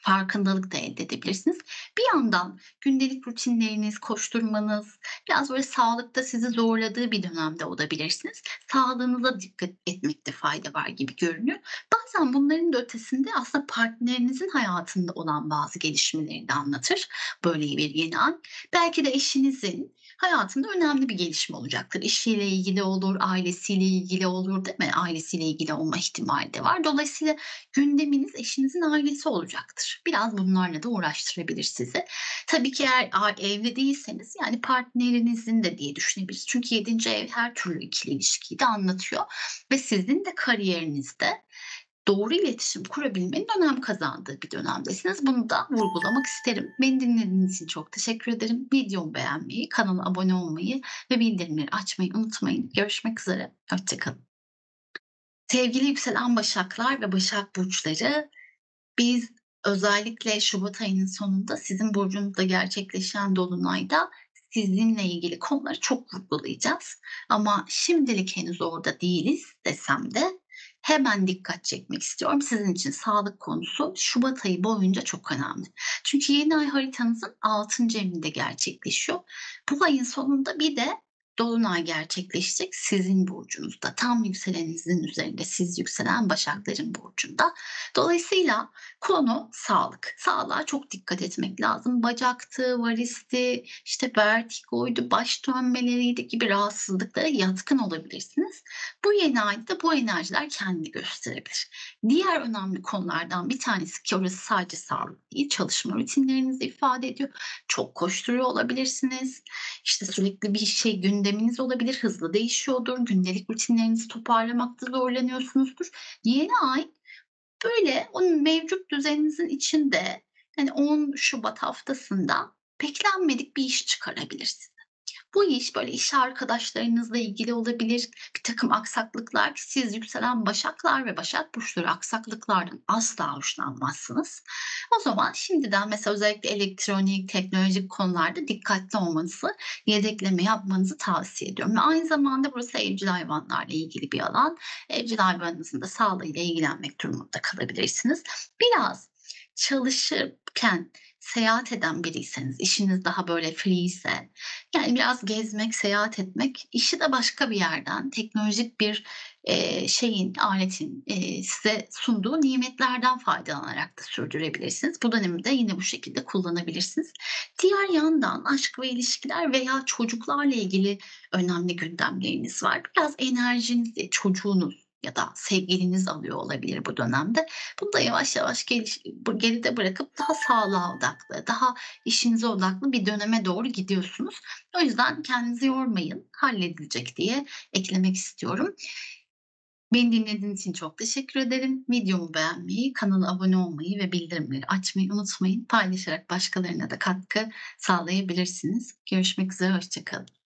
farkındalık da elde edebilirsiniz. Bir yandan gündelik rutinleriniz, koşturmanız, biraz böyle sağlıkta sizi zorladığı bir dönemde olabilirsiniz. Sağlığınıza dikkat etmekte fayda var gibi görünüyor. Bazen bunların da ötesinde aslında partnerinizin hayatında olan bazı gelişmeleri de anlatır böyle bir yeni ay. Belki de eşinizin hayatında önemli bir gelişme olacaktır. İşiyle ilgili olur, ailesiyle ilgili olur, değil mi? Ailesiyle ilgili olma ihtimali de var. Dolayısıyla gündeminiz eşinizin ailesi olacaktır. Biraz bunlarla da uğraştırabilir sizi. Tabii ki eğer evli değilseniz, yani partnerinizin de diye düşünebiliriz. Çünkü 7. ev her türlü ikili ilişkiyi de anlatıyor ve sizin de kariyerinizde doğru iletişim kurabilmenin önem kazandığı bir dönemdesiniz. Bunu da vurgulamak isterim. Beni dinlediğiniz için çok teşekkür ederim. Videomu beğenmeyi, kanala abone olmayı ve bildirimleri açmayı unutmayın. Görüşmek üzere, hoşça kalın. Sevgili yükselen Başaklar ve Başak burçları, biz özellikle şubat ayının sonunda sizin burcunuzda gerçekleşen dolunayda sizinle ilgili konuları çok vurgulayacağız. Ama şimdilik henüz orada değiliz desem de hemen dikkat çekmek istiyorum. Sizin için sağlık konusu şubat ayı boyunca çok önemli. Çünkü yeni ay haritanızın 6. evinde gerçekleşiyor. Bu ayın sonunda bir de dolunay gerçekleşecek sizin burcunuzda. Tam yükselenizin üzerinde siz yükselen Başakların burcunda. Dolayısıyla konu sağlık. Sağlığa çok dikkat etmek lazım. Bacaktı, varisti, işte vertigoydu, baş dönmeleriydi gibi rahatsızlıklara yatkın olabilirsiniz. Bu yeni ayda bu enerjiler kendini gösterebilir. Diğer önemli konulardan bir tanesi ki orası sadece sağlık değil, çalışma rutinlerinizi ifade ediyor. Çok koşturuyor olabilirsiniz. İşte sürekli bir şey gündeminiz olabilir, hızlı değişiyordur. Gündelik rutinlerinizi toparlamakta zorlanıyorsunuzdur. Yeni ay böyle onun mevcut düzeninizin içinde hani 10 Şubat haftasında beklenmedik bir iş çıkarabilir size. Bu iş böyle iş arkadaşlarınızla ilgili olabilir. Bir takım aksaklıklar ki siz yükselen Başaklar ve Başak burçları aksaklıklardan asla hoşlanmazsınız. O zaman şimdiden mesela özellikle elektronik, teknolojik konularda dikkatli olmanızı, yedekleme yapmanızı tavsiye ediyorum. Ve aynı zamanda burası evcil hayvanlarla ilgili bir alan. Evcil hayvanınızın da sağlığıyla ilgilenmek durumunda kalabilirsiniz. Biraz çalışırken seyahat eden biriyseniz, işiniz daha böyle free ise, yani biraz gezmek, seyahat etmek, işi de başka bir yerden, teknolojik bir, eee, şeyin, aletin, eee, size sunduğu nimetlerden faydalanarak da sürdürebilirsiniz. Bu dönemi de yine bu şekilde kullanabilirsiniz. Diğer yandan aşk ve ilişkiler veya çocuklarla ilgili önemli gündemleriniz var. Biraz enerjinizi çocuğunuz ya da sevgiliniz alıyor olabilir bu dönemde. Bunu da yavaş yavaş geliş geride bırakıp daha sağlığa odaklı, daha işinize odaklı bir döneme doğru gidiyorsunuz. O yüzden kendinizi yormayın, halledilecek diye eklemek istiyorum. Beni dinlediğiniz için çok teşekkür ederim. Videomu beğenmeyi, kanala abone olmayı ve bildirimleri açmayı unutmayın. Paylaşarak başkalarına da katkı sağlayabilirsiniz. Görüşmek üzere, hoşça kalın.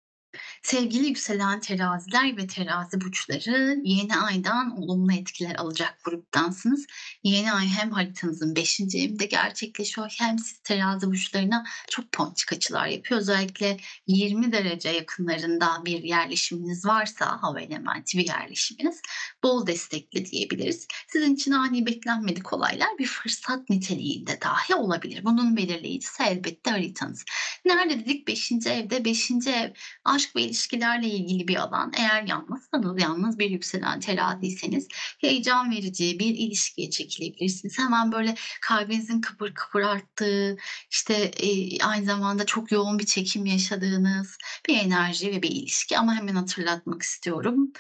Sevgili yükselen teraziler ve terazi burçları yeni aydan olumlu etkiler alacak gruptansınız. Yeni ay hem haritanızın 5. evinde gerçekleşiyor hem siz terazi burçlarına çok ponçik açılar yapıyor. Özellikle 20 derece yakınlarında bir yerleşiminiz varsa hava elementi bir yerleşiminiz bol destekli diyebiliriz. Sizin için ani beklenmedik olaylar bir fırsat niteliğinde dahi olabilir. Bunun belirleyicisi elbette haritanız. Nerede dedik 5. evde? 5. ev aşk ve ilişkilerle ilgili bir alan. Eğer yalnızsanız, yalnız bir yükselen teraziyseniz heyecan verici bir ilişkiye çekilebilirsiniz. Hemen böyle kalbinizin kıpır kıpır arttığı, işte e, aynı zamanda çok yoğun bir çekim yaşadığınız bir enerji ve bir ilişki. Ama hemen hatırlatmak istiyorum.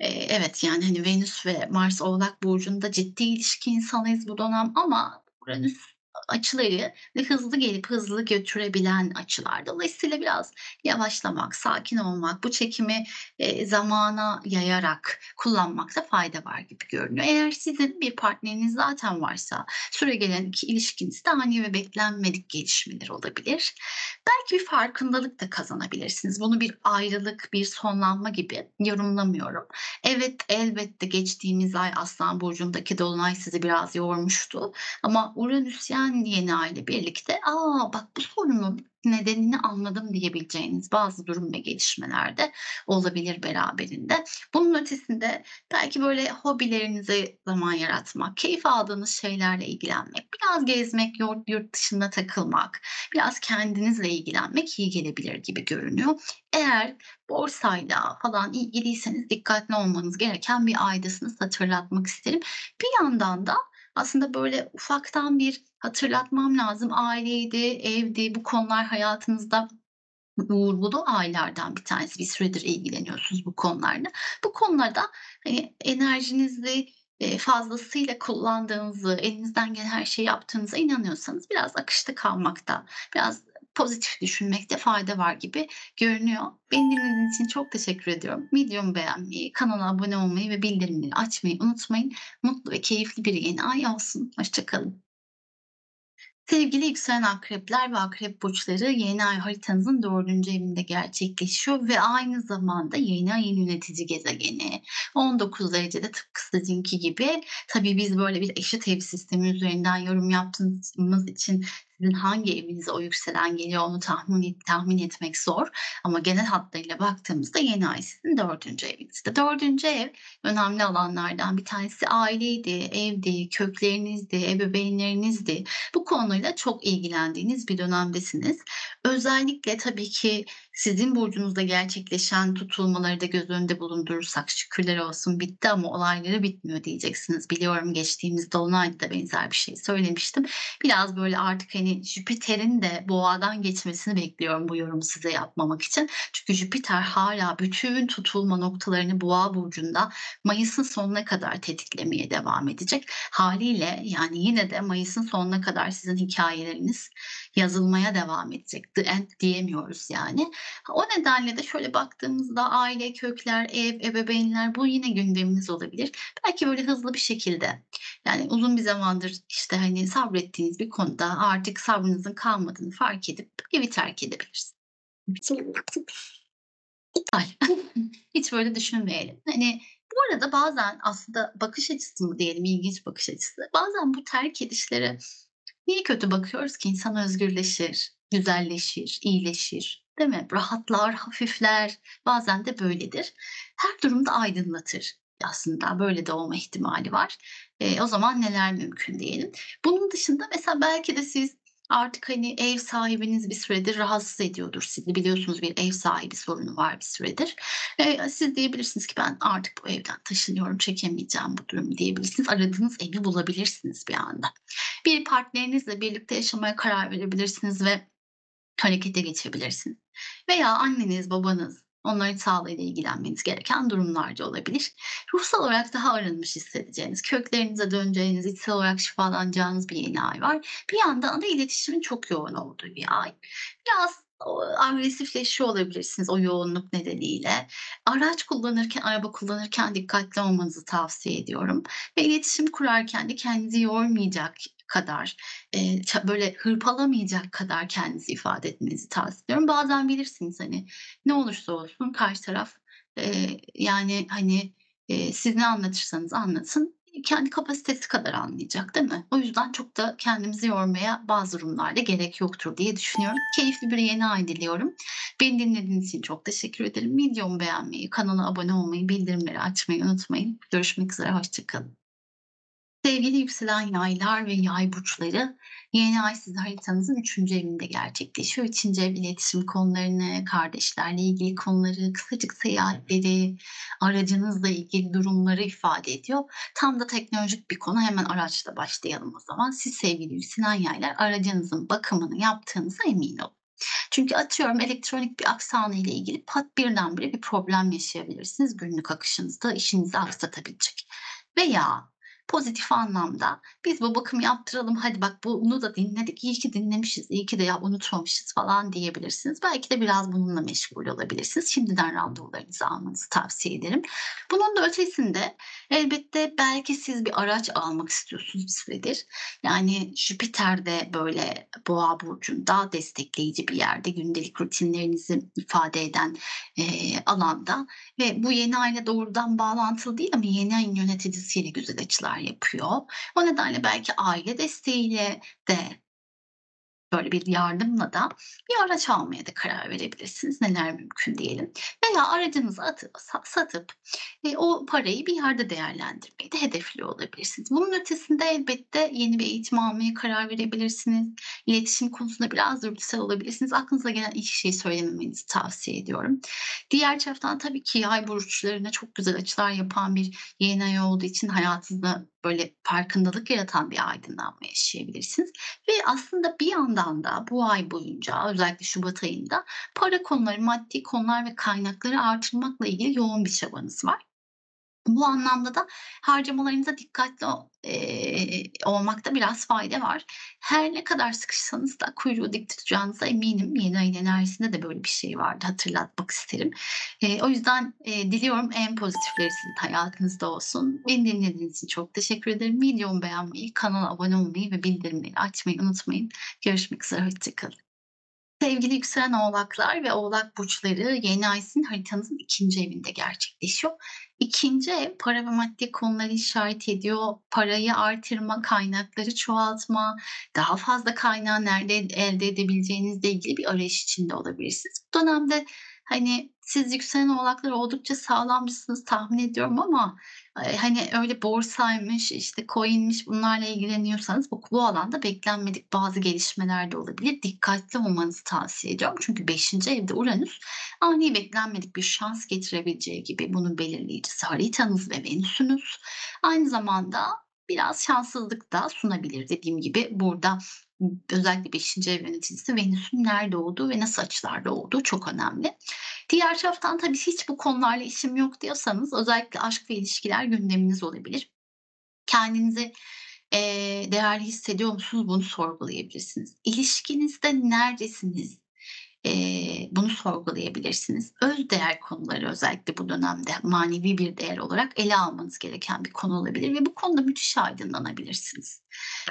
E, evet yani hani Venüs ve Mars Oğlak Burcu'nda ciddi ilişki insanıyız bu dönem ama Uranüs açıları ve hızlı gelip hızlı götürebilen açılar. Dolayısıyla biraz yavaşlamak, sakin olmak, bu çekimi e, zamana yayarak kullanmakta fayda var gibi görünüyor. Eğer sizin bir partneriniz zaten varsa süre gelen iki ilişkinizde ani ve beklenmedik gelişmeler olabilir. Belki bir farkındalık da kazanabilirsiniz. Bunu bir ayrılık, bir sonlanma gibi yorumlamıyorum. Evet elbette geçtiğimiz ay Aslan Burcu'ndaki Dolunay sizi biraz yormuştu. Ama Uranüs yani ben yeni aile birlikte aa bak bu sorunun nedenini anladım diyebileceğiniz bazı durum ve gelişmelerde olabilir beraberinde. Bunun ötesinde belki böyle hobilerinize zaman yaratmak, keyif aldığınız şeylerle ilgilenmek, biraz gezmek, yurt, dışında takılmak, biraz kendinizle ilgilenmek iyi gelebilir gibi görünüyor. Eğer borsayla falan ilgiliyseniz dikkatli olmanız gereken bir aydasınız hatırlatmak isterim. Bir yandan da aslında böyle ufaktan bir hatırlatmam lazım. Aileydi, evdi, bu konular hayatınızda vurgulu aylardan bir tanesi. Bir süredir ilgileniyorsunuz bu konularla. Bu konularda hani enerjinizi fazlasıyla kullandığınızı, elinizden gelen her şeyi yaptığınıza inanıyorsanız biraz akışta kalmakta, biraz pozitif düşünmekte fayda var gibi görünüyor. Beni dinlediğiniz için çok teşekkür ediyorum. Videomu beğenmeyi, kanala abone olmayı ve bildirimleri açmayı unutmayın. Mutlu ve keyifli bir yeni ay olsun. Hoşçakalın. Sevgili yükselen akrepler ve akrep burçları yeni ay haritanızın dördüncü evinde gerçekleşiyor ve aynı zamanda yeni ayın yönetici gezegeni 19 derecede tıpkı sizinki gibi tabii biz böyle bir eşit ev sistemi üzerinden yorum yaptığımız için sizin hangi evinize o yükselen geliyor onu tahmin, tahmin etmek zor. Ama genel hatlarıyla baktığımızda yeni ay sizin dördüncü evinizde. Dördüncü ev önemli alanlardan bir tanesi aileydi, evdi, köklerinizdi, ebeveynlerinizdi. Bu konuyla çok ilgilendiğiniz bir dönemdesiniz. Özellikle tabii ki sizin burcunuzda gerçekleşen tutulmaları da göz önünde bulundurursak şükürler olsun bitti ama olayları bitmiyor diyeceksiniz. Biliyorum geçtiğimiz dolunayda da benzer bir şey söylemiştim. Biraz böyle artık hani Jüpiter'in de boğadan geçmesini bekliyorum bu yorumu size yapmamak için. Çünkü Jüpiter hala bütün tutulma noktalarını boğa burcunda Mayıs'ın sonuna kadar tetiklemeye devam edecek. Haliyle yani yine de Mayıs'ın sonuna kadar sizin hikayeleriniz yazılmaya devam edecek. The end diyemiyoruz yani. O nedenle de şöyle baktığımızda aile, kökler, ev, ebeveynler bu yine gündemimiz olabilir. Belki böyle hızlı bir şekilde yani uzun bir zamandır işte hani sabrettiğiniz bir konuda artık sabrınızın kalmadığını fark edip evi terk edebilirsiniz. İptal. Hiç böyle düşünmeyelim. Hani bu arada bazen aslında bakış açısı mı diyelim ilginç bakış açısı. Bazen bu terk edişlere niye kötü bakıyoruz ki insan özgürleşir, güzelleşir, iyileşir. Değil mi? Rahatlar, hafifler. Bazen de böyledir. Her durumda aydınlatır aslında. Böyle de olma ihtimali var. E, o zaman neler mümkün diyelim. Bunun dışında mesela belki de siz artık hani ev sahibiniz bir süredir rahatsız ediyordur sizi. Biliyorsunuz bir ev sahibi sorunu var bir süredir. E, siz diyebilirsiniz ki ben artık bu evden taşınıyorum, çekemeyeceğim bu durumu diyebilirsiniz. Aradığınız evi bulabilirsiniz bir anda. Bir partnerinizle birlikte yaşamaya karar verebilirsiniz ve harekete geçebilirsiniz. Veya anneniz, babanız, onların sağlığıyla ilgilenmeniz gereken durumlarda olabilir. Ruhsal olarak daha arınmış hissedeceğiniz, köklerinize döneceğiniz, içsel olarak şifalanacağınız bir yeni ay var. Bir yandan da iletişimin çok yoğun olduğu bir ay. Biraz agresifleşiyor olabilirsiniz o yoğunluk nedeniyle. Araç kullanırken, araba kullanırken dikkatli olmanızı tavsiye ediyorum ve iletişim kurarken de kendinizi yormayacak kadar, ça böyle hırpalamayacak kadar kendinizi ifade etmenizi tavsiye ediyorum. Bazen bilirsiniz, hani, ne olursa olsun karşı taraf, eee, yani, hani, eee, siz ne anlatırsanız anlatın, kendi kapasitesi kadar anlayacak, değil mi? O yüzden çok da kendimizi yormaya bazı durumlarda gerek yoktur diye düşünüyorum. Keyifli bir yeni ay diliyorum. Beni dinlediğiniz için çok teşekkür ederim. Videomu beğenmeyi, kanala abone olmayı, bildirimleri açmayı unutmayın. Görüşmek üzere, hoşça kalın. Sevgili yükselen yaylar ve yay burçları, yeni ay sizin haritanızın üçüncü evinde gerçekleşiyor. 3. ev iletişim konularını, kardeşlerle ilgili konuları, kısacık seyahatleri, aracınızla ilgili durumları ifade ediyor. Tam da teknolojik bir konu. Hemen araçla başlayalım o zaman. Siz sevgili yükselen yaylar aracınızın bakımını yaptığınıza emin olun. Çünkü atıyorum elektronik bir aksanı ile ilgili pat birdenbire bir problem yaşayabilirsiniz günlük akışınızda işinizi aksatabilecek. Veya pozitif anlamda biz bu bakımı yaptıralım hadi bak bunu da dinledik iyi ki dinlemişiz iyi ki de ya unutmamışız falan diyebilirsiniz. Belki de biraz bununla meşgul olabilirsiniz. Şimdiden randevularınızı almanızı tavsiye ederim. Bunun da ötesinde elbette belki siz bir araç almak istiyorsunuz bir süredir. Yani Jüpiter de böyle Boğa burcunda destekleyici bir yerde gündelik rutinlerinizi ifade eden eee, alanda ve bu yeni ayla doğrudan bağlantılı değil ama yeni ayın yöneticisiyle güzel açılar yapıyor. O nedenle belki aile desteğiyle de böyle bir yardımla da bir araç almaya da karar verebilirsiniz. Neler mümkün diyelim. Veya aracınızı atıp, sa- satıp e, o parayı bir yerde değerlendirmeyi de hedefliyor olabilirsiniz. Bunun ötesinde elbette yeni bir eğitim almaya karar verebilirsiniz. İletişim konusunda biraz dürtüsel olabilirsiniz. Aklınıza gelen ilk şeyi söylememenizi tavsiye ediyorum. Diğer taraftan tabii ki yay burçlarına çok güzel açılar yapan bir yeni ay olduğu için hayatınızda böyle farkındalık yaratan bir aydınlanma yaşayabilirsiniz. Ve aslında bir yandan da bu ay boyunca özellikle şubat ayında para konuları, maddi konular ve kaynakları artırmakla ilgili yoğun bir çabanız var. Bu anlamda da harcamalarınıza dikkatli eee, olmakta biraz fayda var. Her ne kadar sıkışsanız da kuyruğu dik tutacağınıza eminim. Yeni ayın enerjisinde de böyle bir şey vardı, hatırlatmak isterim. Eee, o yüzden, eee, diliyorum en pozitifleri sizin hayatınızda olsun. Beni dinlediğiniz için çok teşekkür ederim. Videomu beğenmeyi, kanala abone olmayı ve bildirimleri açmayı unutmayın. Görüşmek üzere, hoşça kalın. Sevgili yükselen oğlaklar ve oğlak burçları yeni ay sizin haritanızın ikinci evinde gerçekleşiyor. İkinci ev para ve maddi konuları işaret ediyor. Parayı artırma, kaynakları çoğaltma, daha fazla kaynağı nerede elde edebileceğinizle ilgili bir arayış içinde olabilirsiniz. Bu dönemde hani siz yükselen oğlaklar oldukça sağlamcısınız tahmin ediyorum ama Eee, hani, öyle borsaymış, işte, coin'miş bunlarla ilgileniyorsanız bu bu alanda beklenmedik bazı gelişmeler de olabilir. Dikkatli olmanızı tavsiye ediyorum. Çünkü beşinci evde Uranüs ani beklenmedik bir şans getirebileceği gibi bunun belirleyicisi haritanız ve Venüs'ünüz. Aynı zamanda biraz şanssızlık da sunabilir. Dediğim gibi burada özellikle beşinci ev yöneticisi Venüs'ün nerede olduğu ve nasıl açılarda olduğu çok önemli. Diğer taraftan tabii hiç bu konularla işim yok diyorsanız özellikle aşk ve ilişkiler gündeminiz olabilir. Kendinizi, eee, değerli hissediyor musunuz bunu sorgulayabilirsiniz. İlişkinizde neredesiniz? Eee, bunu sorgulayabilirsiniz. Öz değer konuları özellikle bu dönemde manevi bir değer olarak ele almanız gereken bir konu olabilir ve bu konuda müthiş aydınlanabilirsiniz.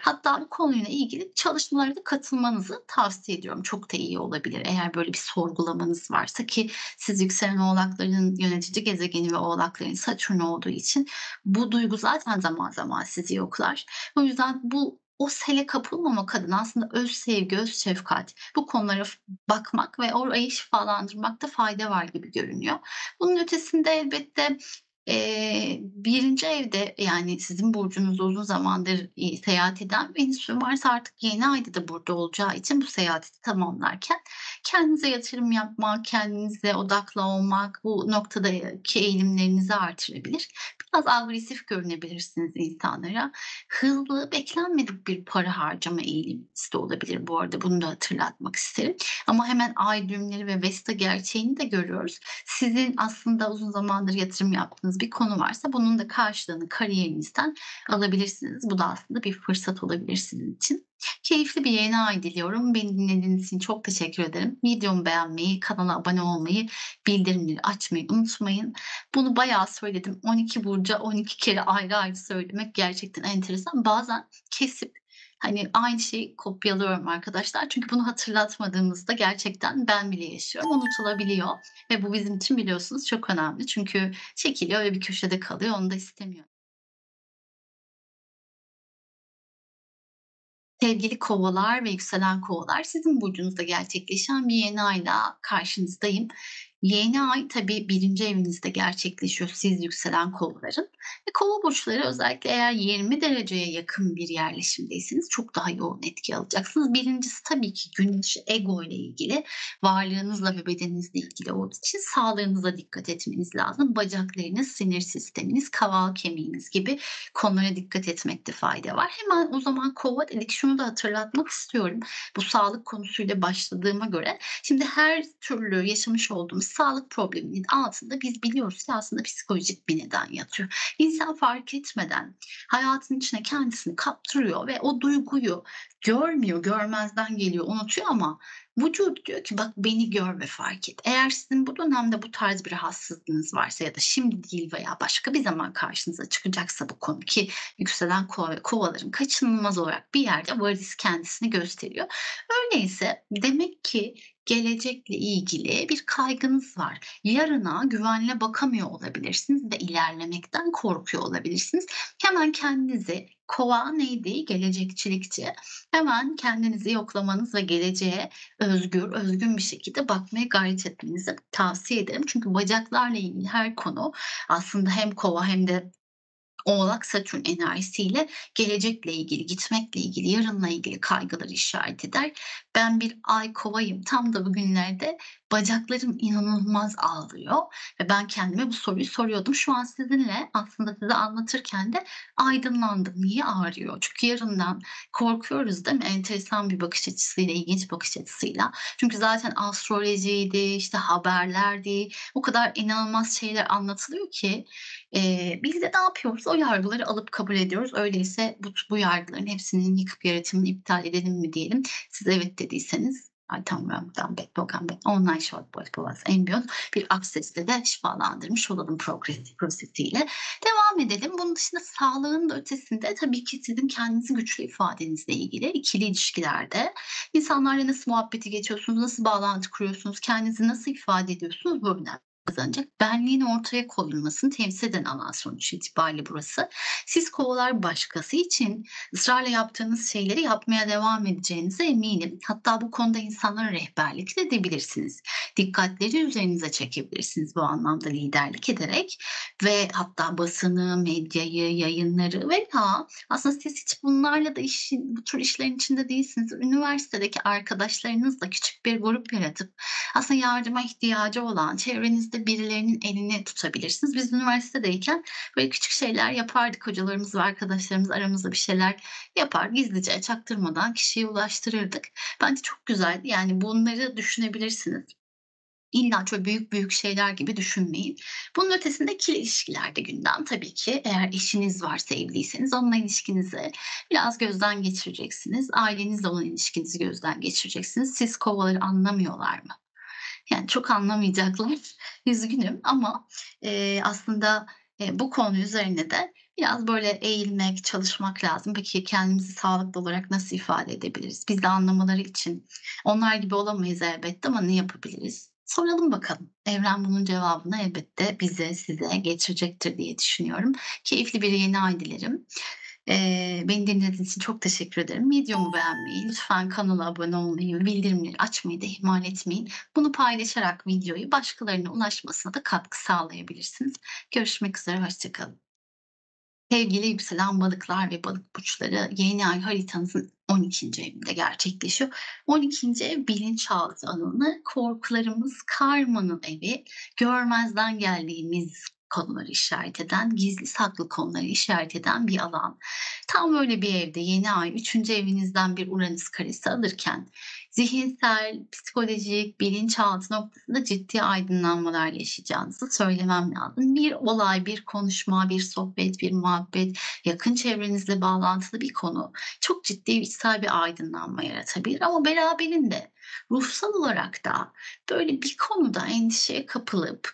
Hatta bu konuyla ilgili çalışmalara da katılmanızı tavsiye ediyorum. Çok da iyi olabilir eğer böyle bir sorgulamanız varsa ki siz yükselen oğlakların yönetici gezegeni ve oğlakların Satürn olduğu için bu duygu zaten zaman zaman sizi yoklar. O yüzden bu o sele kapılmamak adına aslında öz sevgi, öz şefkat bu konulara bakmak ve orayı şifalandırmakta fayda var gibi görünüyor. Bunun ötesinde elbette, eee, 1'inci evde, yani sizin burcunuzda uzun zamandır, iii, seyahat eden Venüs ve Mars artık yeni ayda da burada olacağı için bu seyahati tamamlarken kendinize yatırım yapmak, kendinize odaklı olmak bu noktadaki eğilimlerinizi artırabilir. Biraz agresif görünebilirsiniz insanlara. Hızlı, beklenmedik bir para harcama eğiliminiz de olabilir bu arada. Bunu da hatırlatmak isterim. Ama hemen ay düğümleri ve Vesta gerçeğini de görüyoruz. Sizin aslında uzun zamandır yatırım yaptığınız bir konu varsa bunun da karşılığını kariyerinizden alabilirsiniz. Bu da aslında bir fırsat olabilir sizin için. Keyifli bir yeni ay diliyorum. Beni dinlediğiniz için çok teşekkür ederim. Videomu beğenmeyi, kanala abone olmayı, bildirimleri açmayı unutmayın. Bunu bayağı söyledim. 12 burca 12 kere ayrı ayrı söylemek gerçekten enteresan. Bazen kesip hani aynı şeyi kopyalıyorum arkadaşlar. Çünkü bunu hatırlatmadığımızda gerçekten ben bile yaşıyorum. Unutulabiliyor ve bu bizim için biliyorsunuz çok önemli. Çünkü çekiliyor ve bir köşede kalıyor. Onu da istemiyorum. Sevgili Kovalar ve yükselen Kovalar, sizin burcunuzda gerçekleşen bir yeni ayla karşınızdayım. Yeni ay tabii birinci evinizde gerçekleşiyor siz yükselen Kovaların ve Kova burçları özellikle eğer 20 dereceye yakın bir yerleşimdeyseniz çok daha yoğun etki alacaksınız. Birincisi tabii ki Güneş ego ile ilgili, varlığınızla ve bedeninizle ilgili olduğu için sağlığınıza dikkat etmeniz lazım. Bacaklarınız, sinir sisteminiz, kaval kemiğiniz gibi konulara dikkat etmekte fayda var. Hemen o zaman Kova dedik şunu da hatırlatmak istiyorum. Bu sağlık konusuyla başladığıma göre şimdi her türlü yaşamış olduğumuz sağlık probleminin altında biz biliyoruz ki aslında psikolojik bir neden yatıyor. İnsan fark etmeden hayatın içine kendisini kaptırıyor ve o duyguyu görmüyor, görmezden geliyor, unutuyor ama vücut diyor ki bak beni gör ve fark et. Eğer sizin bu dönemde bu tarz bir rahatsızlığınız varsa ya da şimdi değil veya başka bir zaman karşınıza çıkacaksa bu konu ki yükselen kova ve kovaların kaçınılmaz olarak bir yerde varis kendisini gösteriyor. Öyleyse demek ki gelecekle ilgili bir kaygınız var. Yarına güvenle bakamıyor olabilirsiniz ve ilerlemekten korkuyor olabilirsiniz. Hemen kendinizi kova neydi? Gelecekçilikçi. Hemen kendinizi yoklamanız ve geleceğe özgür, özgün bir şekilde bakmaya gayret etmenizi tavsiye ederim. Çünkü bacaklarla ilgili her konu aslında hem kova hem de Oğlak Satürn enerjisiyle gelecekle ilgili, gitmekle ilgili, yarınla ilgili kaygıları işaret eder. Ben bir ay kovayım. Tam da bugünlerde bacaklarım inanılmaz ağrıyor ve ben kendime bu soruyu soruyordum. Şu an sizinle aslında size anlatırken de aydınlandım. Niye ağrıyor? Çünkü yarından korkuyoruz değil mi? Enteresan bir bakış açısıyla, ilginç bakış açısıyla. Çünkü zaten astrolojiydi, işte haberlerdi. O kadar inanılmaz şeyler anlatılıyor ki e, biz de ne yapıyoruz? O yargıları alıp kabul ediyoruz. Öyleyse bu, bu yargıların hepsinin yıkıp yaratımını iptal edelim mi diyelim. Siz evet dediyseniz Program ben online short body plus embriyon bir absesle de şifalandırmış olalım prosesiyle. Devam edelim. Bunun dışında sağlığın da ötesinde tabii ki sizin kendinizi güçlü ifadenizle ilgili ikili ilişkilerde insanlarla nasıl muhabbeti geçiyorsunuz, nasıl bağlantı kuruyorsunuz, kendinizi nasıl ifade ediyorsunuz bu önemli kazanacak. Benliğin ortaya koyulmasını temsil eden alan sonuç itibariyle burası. Siz kovalar başkası için ısrarla yaptığınız şeyleri yapmaya devam edeceğinize eminim. Hatta bu konuda insanlara rehberlik de edebilirsiniz. Dikkatleri üzerinize çekebilirsiniz bu anlamda liderlik ederek ve hatta basını, medyayı, yayınları veya aslında siz hiç bunlarla da işin, bu tür işlerin içinde değilsiniz. Üniversitedeki arkadaşlarınızla küçük bir grup yaratıp aslında yardıma ihtiyacı olan çevrenizde birilerinin elini tutabilirsiniz. Biz üniversitedeyken böyle küçük şeyler yapardık. Hocalarımız ve arkadaşlarımız aramızda bir şeyler yapar. Gizlice çaktırmadan kişiye ulaştırırdık. Bence çok güzeldi. Yani bunları düşünebilirsiniz. İlla çok büyük büyük şeyler gibi düşünmeyin. Bunun ötesinde ikili ilişkilerde gündem tabii ki. Eğer eşiniz varsa evliyseniz onunla ilişkinizi biraz gözden geçireceksiniz. Ailenizle olan ilişkinizi gözden geçireceksiniz. Siz kovaları anlamıyorlar mı? Yani çok anlamayacaklar. Üzgünüm ama, eee, aslında, eee, bu konu üzerine de biraz böyle eğilmek, çalışmak lazım. Peki kendimizi sağlıklı olarak nasıl ifade edebiliriz? Biz de anlamaları için onlar gibi olamayız elbette ama ne yapabiliriz? Soralım bakalım. Evren bunun cevabını elbette bize, size getirecektir diye düşünüyorum. Keyifli bir yeni ay dilerim. Beni dinlediğiniz için çok teşekkür ederim. Videomu beğenmeyi, lütfen kanala abone olmayı, bildirimleri açmayı da ihmal etmeyin. Bunu paylaşarak videoyu başkalarına ulaşmasına da katkı sağlayabilirsiniz. Görüşmek üzere, hoşça kalın. Sevgili yükselen balıklar ve balık burçları yeni ay haritanızın 12. evinde gerçekleşiyor. 12. ev bilinçaltı alanı, korkularımız, karmanın evi, görmezden geldiğimiz konuları işaret eden, gizli saklı konuları işaret eden bir alan. Tam böyle bir evde yeni ay 3. evinizden bir Uranüs karesi alırken zihinsel, psikolojik, bilinçaltı noktasında ciddi aydınlanmalar yaşayacağınızı söylemem lazım. Bir olay, bir konuşma, bir sohbet, bir muhabbet, yakın çevrenizle bağlantılı bir konu çok ciddi içsel bir aydınlanma yaratabilir ama beraberinde ruhsal olarak da böyle bir konuda endişeye kapılıp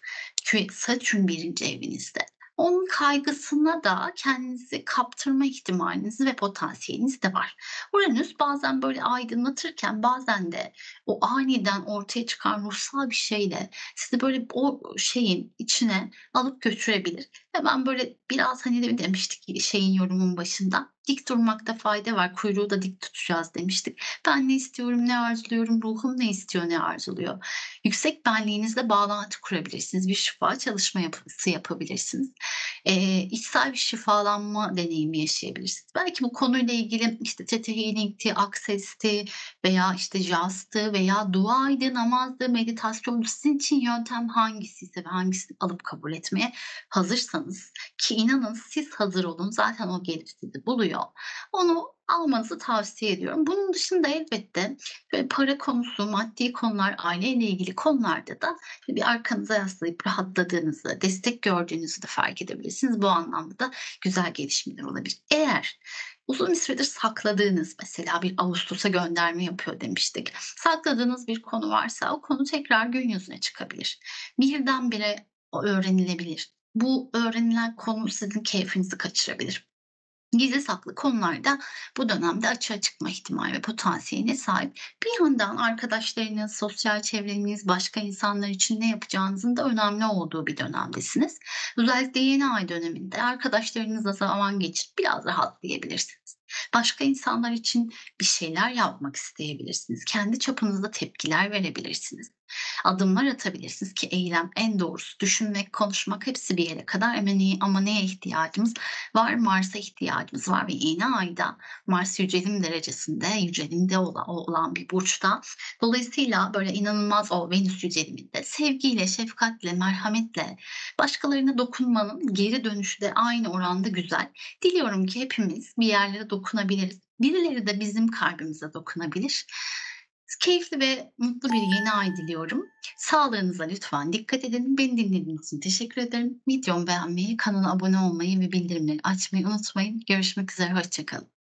Satürn 1'inci evinizde. Onun kaygısına da kendinizi kaptırma ihtimaliniz ve potansiyeliniz de var. Uranüs bazen böyle aydınlatırken bazen de o aniden ortaya çıkan ruhsal bir şeyle sizi böyle o şeyin içine alıp götürebilir ve ben böyle biraz, hani, de demiştik şeyin yorumun başında, dik durmakta fayda var, kuyruğu da dik tutacağız demiştik. Ben ne istiyorum, ne arzuluyorum, ruhum ne istiyor, ne arzuluyor? Yüksek benliğinizle bağlantı kurabilirsiniz. Bir şifa çalışma yapısı yapabilirsiniz. Eee, içsel bir şifalanma deneyimi yaşayabilirsiniz. Belki bu konuyla ilgili, işte, Theta Healing'ti, Access'ti veya, işte, Jazz'tı veya duaydı, namazdı, meditasyondu. Sizin için yöntem hangisiyse ve hangisini alıp kabul etmeye hazırsanız ki inanın siz hazır olun, zaten o gelip sizi buluyor. Onu almanızı tavsiye ediyorum. Bunun dışında elbette böyle para konusu, maddi konular, aileyle ilgili konularda da bir arkanıza yaslayıp rahatladığınızı, destek gördüğünüzü de fark edebilirsiniz. Bu anlamda da güzel gelişmeler olabilir. Eğer uzun bir süredir sakladığınız, mesela bir ağustosa gönderme yapıyor demiştik. Sakladığınız bir konu varsa o konu tekrar gün yüzüne çıkabilir. Birdenbire öğrenilebilir. Bu öğrenilen konu sizin keyfinizi kaçırabilir. Gizli saklı konularda bu dönemde açığa çıkma ihtimali ve potansiyeline sahip. Bir yandan arkadaşlarınız, sosyal çevreniz, başka insanlar için ne yapacağınızın da önemli olduğu bir dönemdesiniz. Özellikle yeni ay döneminde arkadaşlarınızla zaman geçirip biraz rahatlayabilirsiniz. Başka insanlar için bir şeyler yapmak isteyebilirsiniz. Kendi çapınızda tepkiler verebilirsiniz. Adımlar atabilirsiniz ki eylem en doğrusu. Düşünmek, konuşmak hepsi bir yere kadar ama ama neye ihtiyacımız var? Mars'a ihtiyacımız var ve yeni ayda Mars yücelim derecesinde, yücelimde olan, olan bir burçta. Dolayısıyla böyle inanılmaz o Venüs yüceliminde sevgiyle, şefkatle, merhametle başkalarına dokunmanın geri dönüşü de aynı oranda güzel. Diliyorum ki hepimiz bir yerlere dokunabiliriz. Birileri de bizim kalbimize dokunabilir. Keyifli ve mutlu bir yeni ay diliyorum. Sağlığınıza lütfen dikkat edin. Beni dinlediğiniz için teşekkür ederim. Videomu beğenmeyi, kanala abone olmayı ve bildirimleri açmayı unutmayın. Görüşmek üzere, hoşça kalın.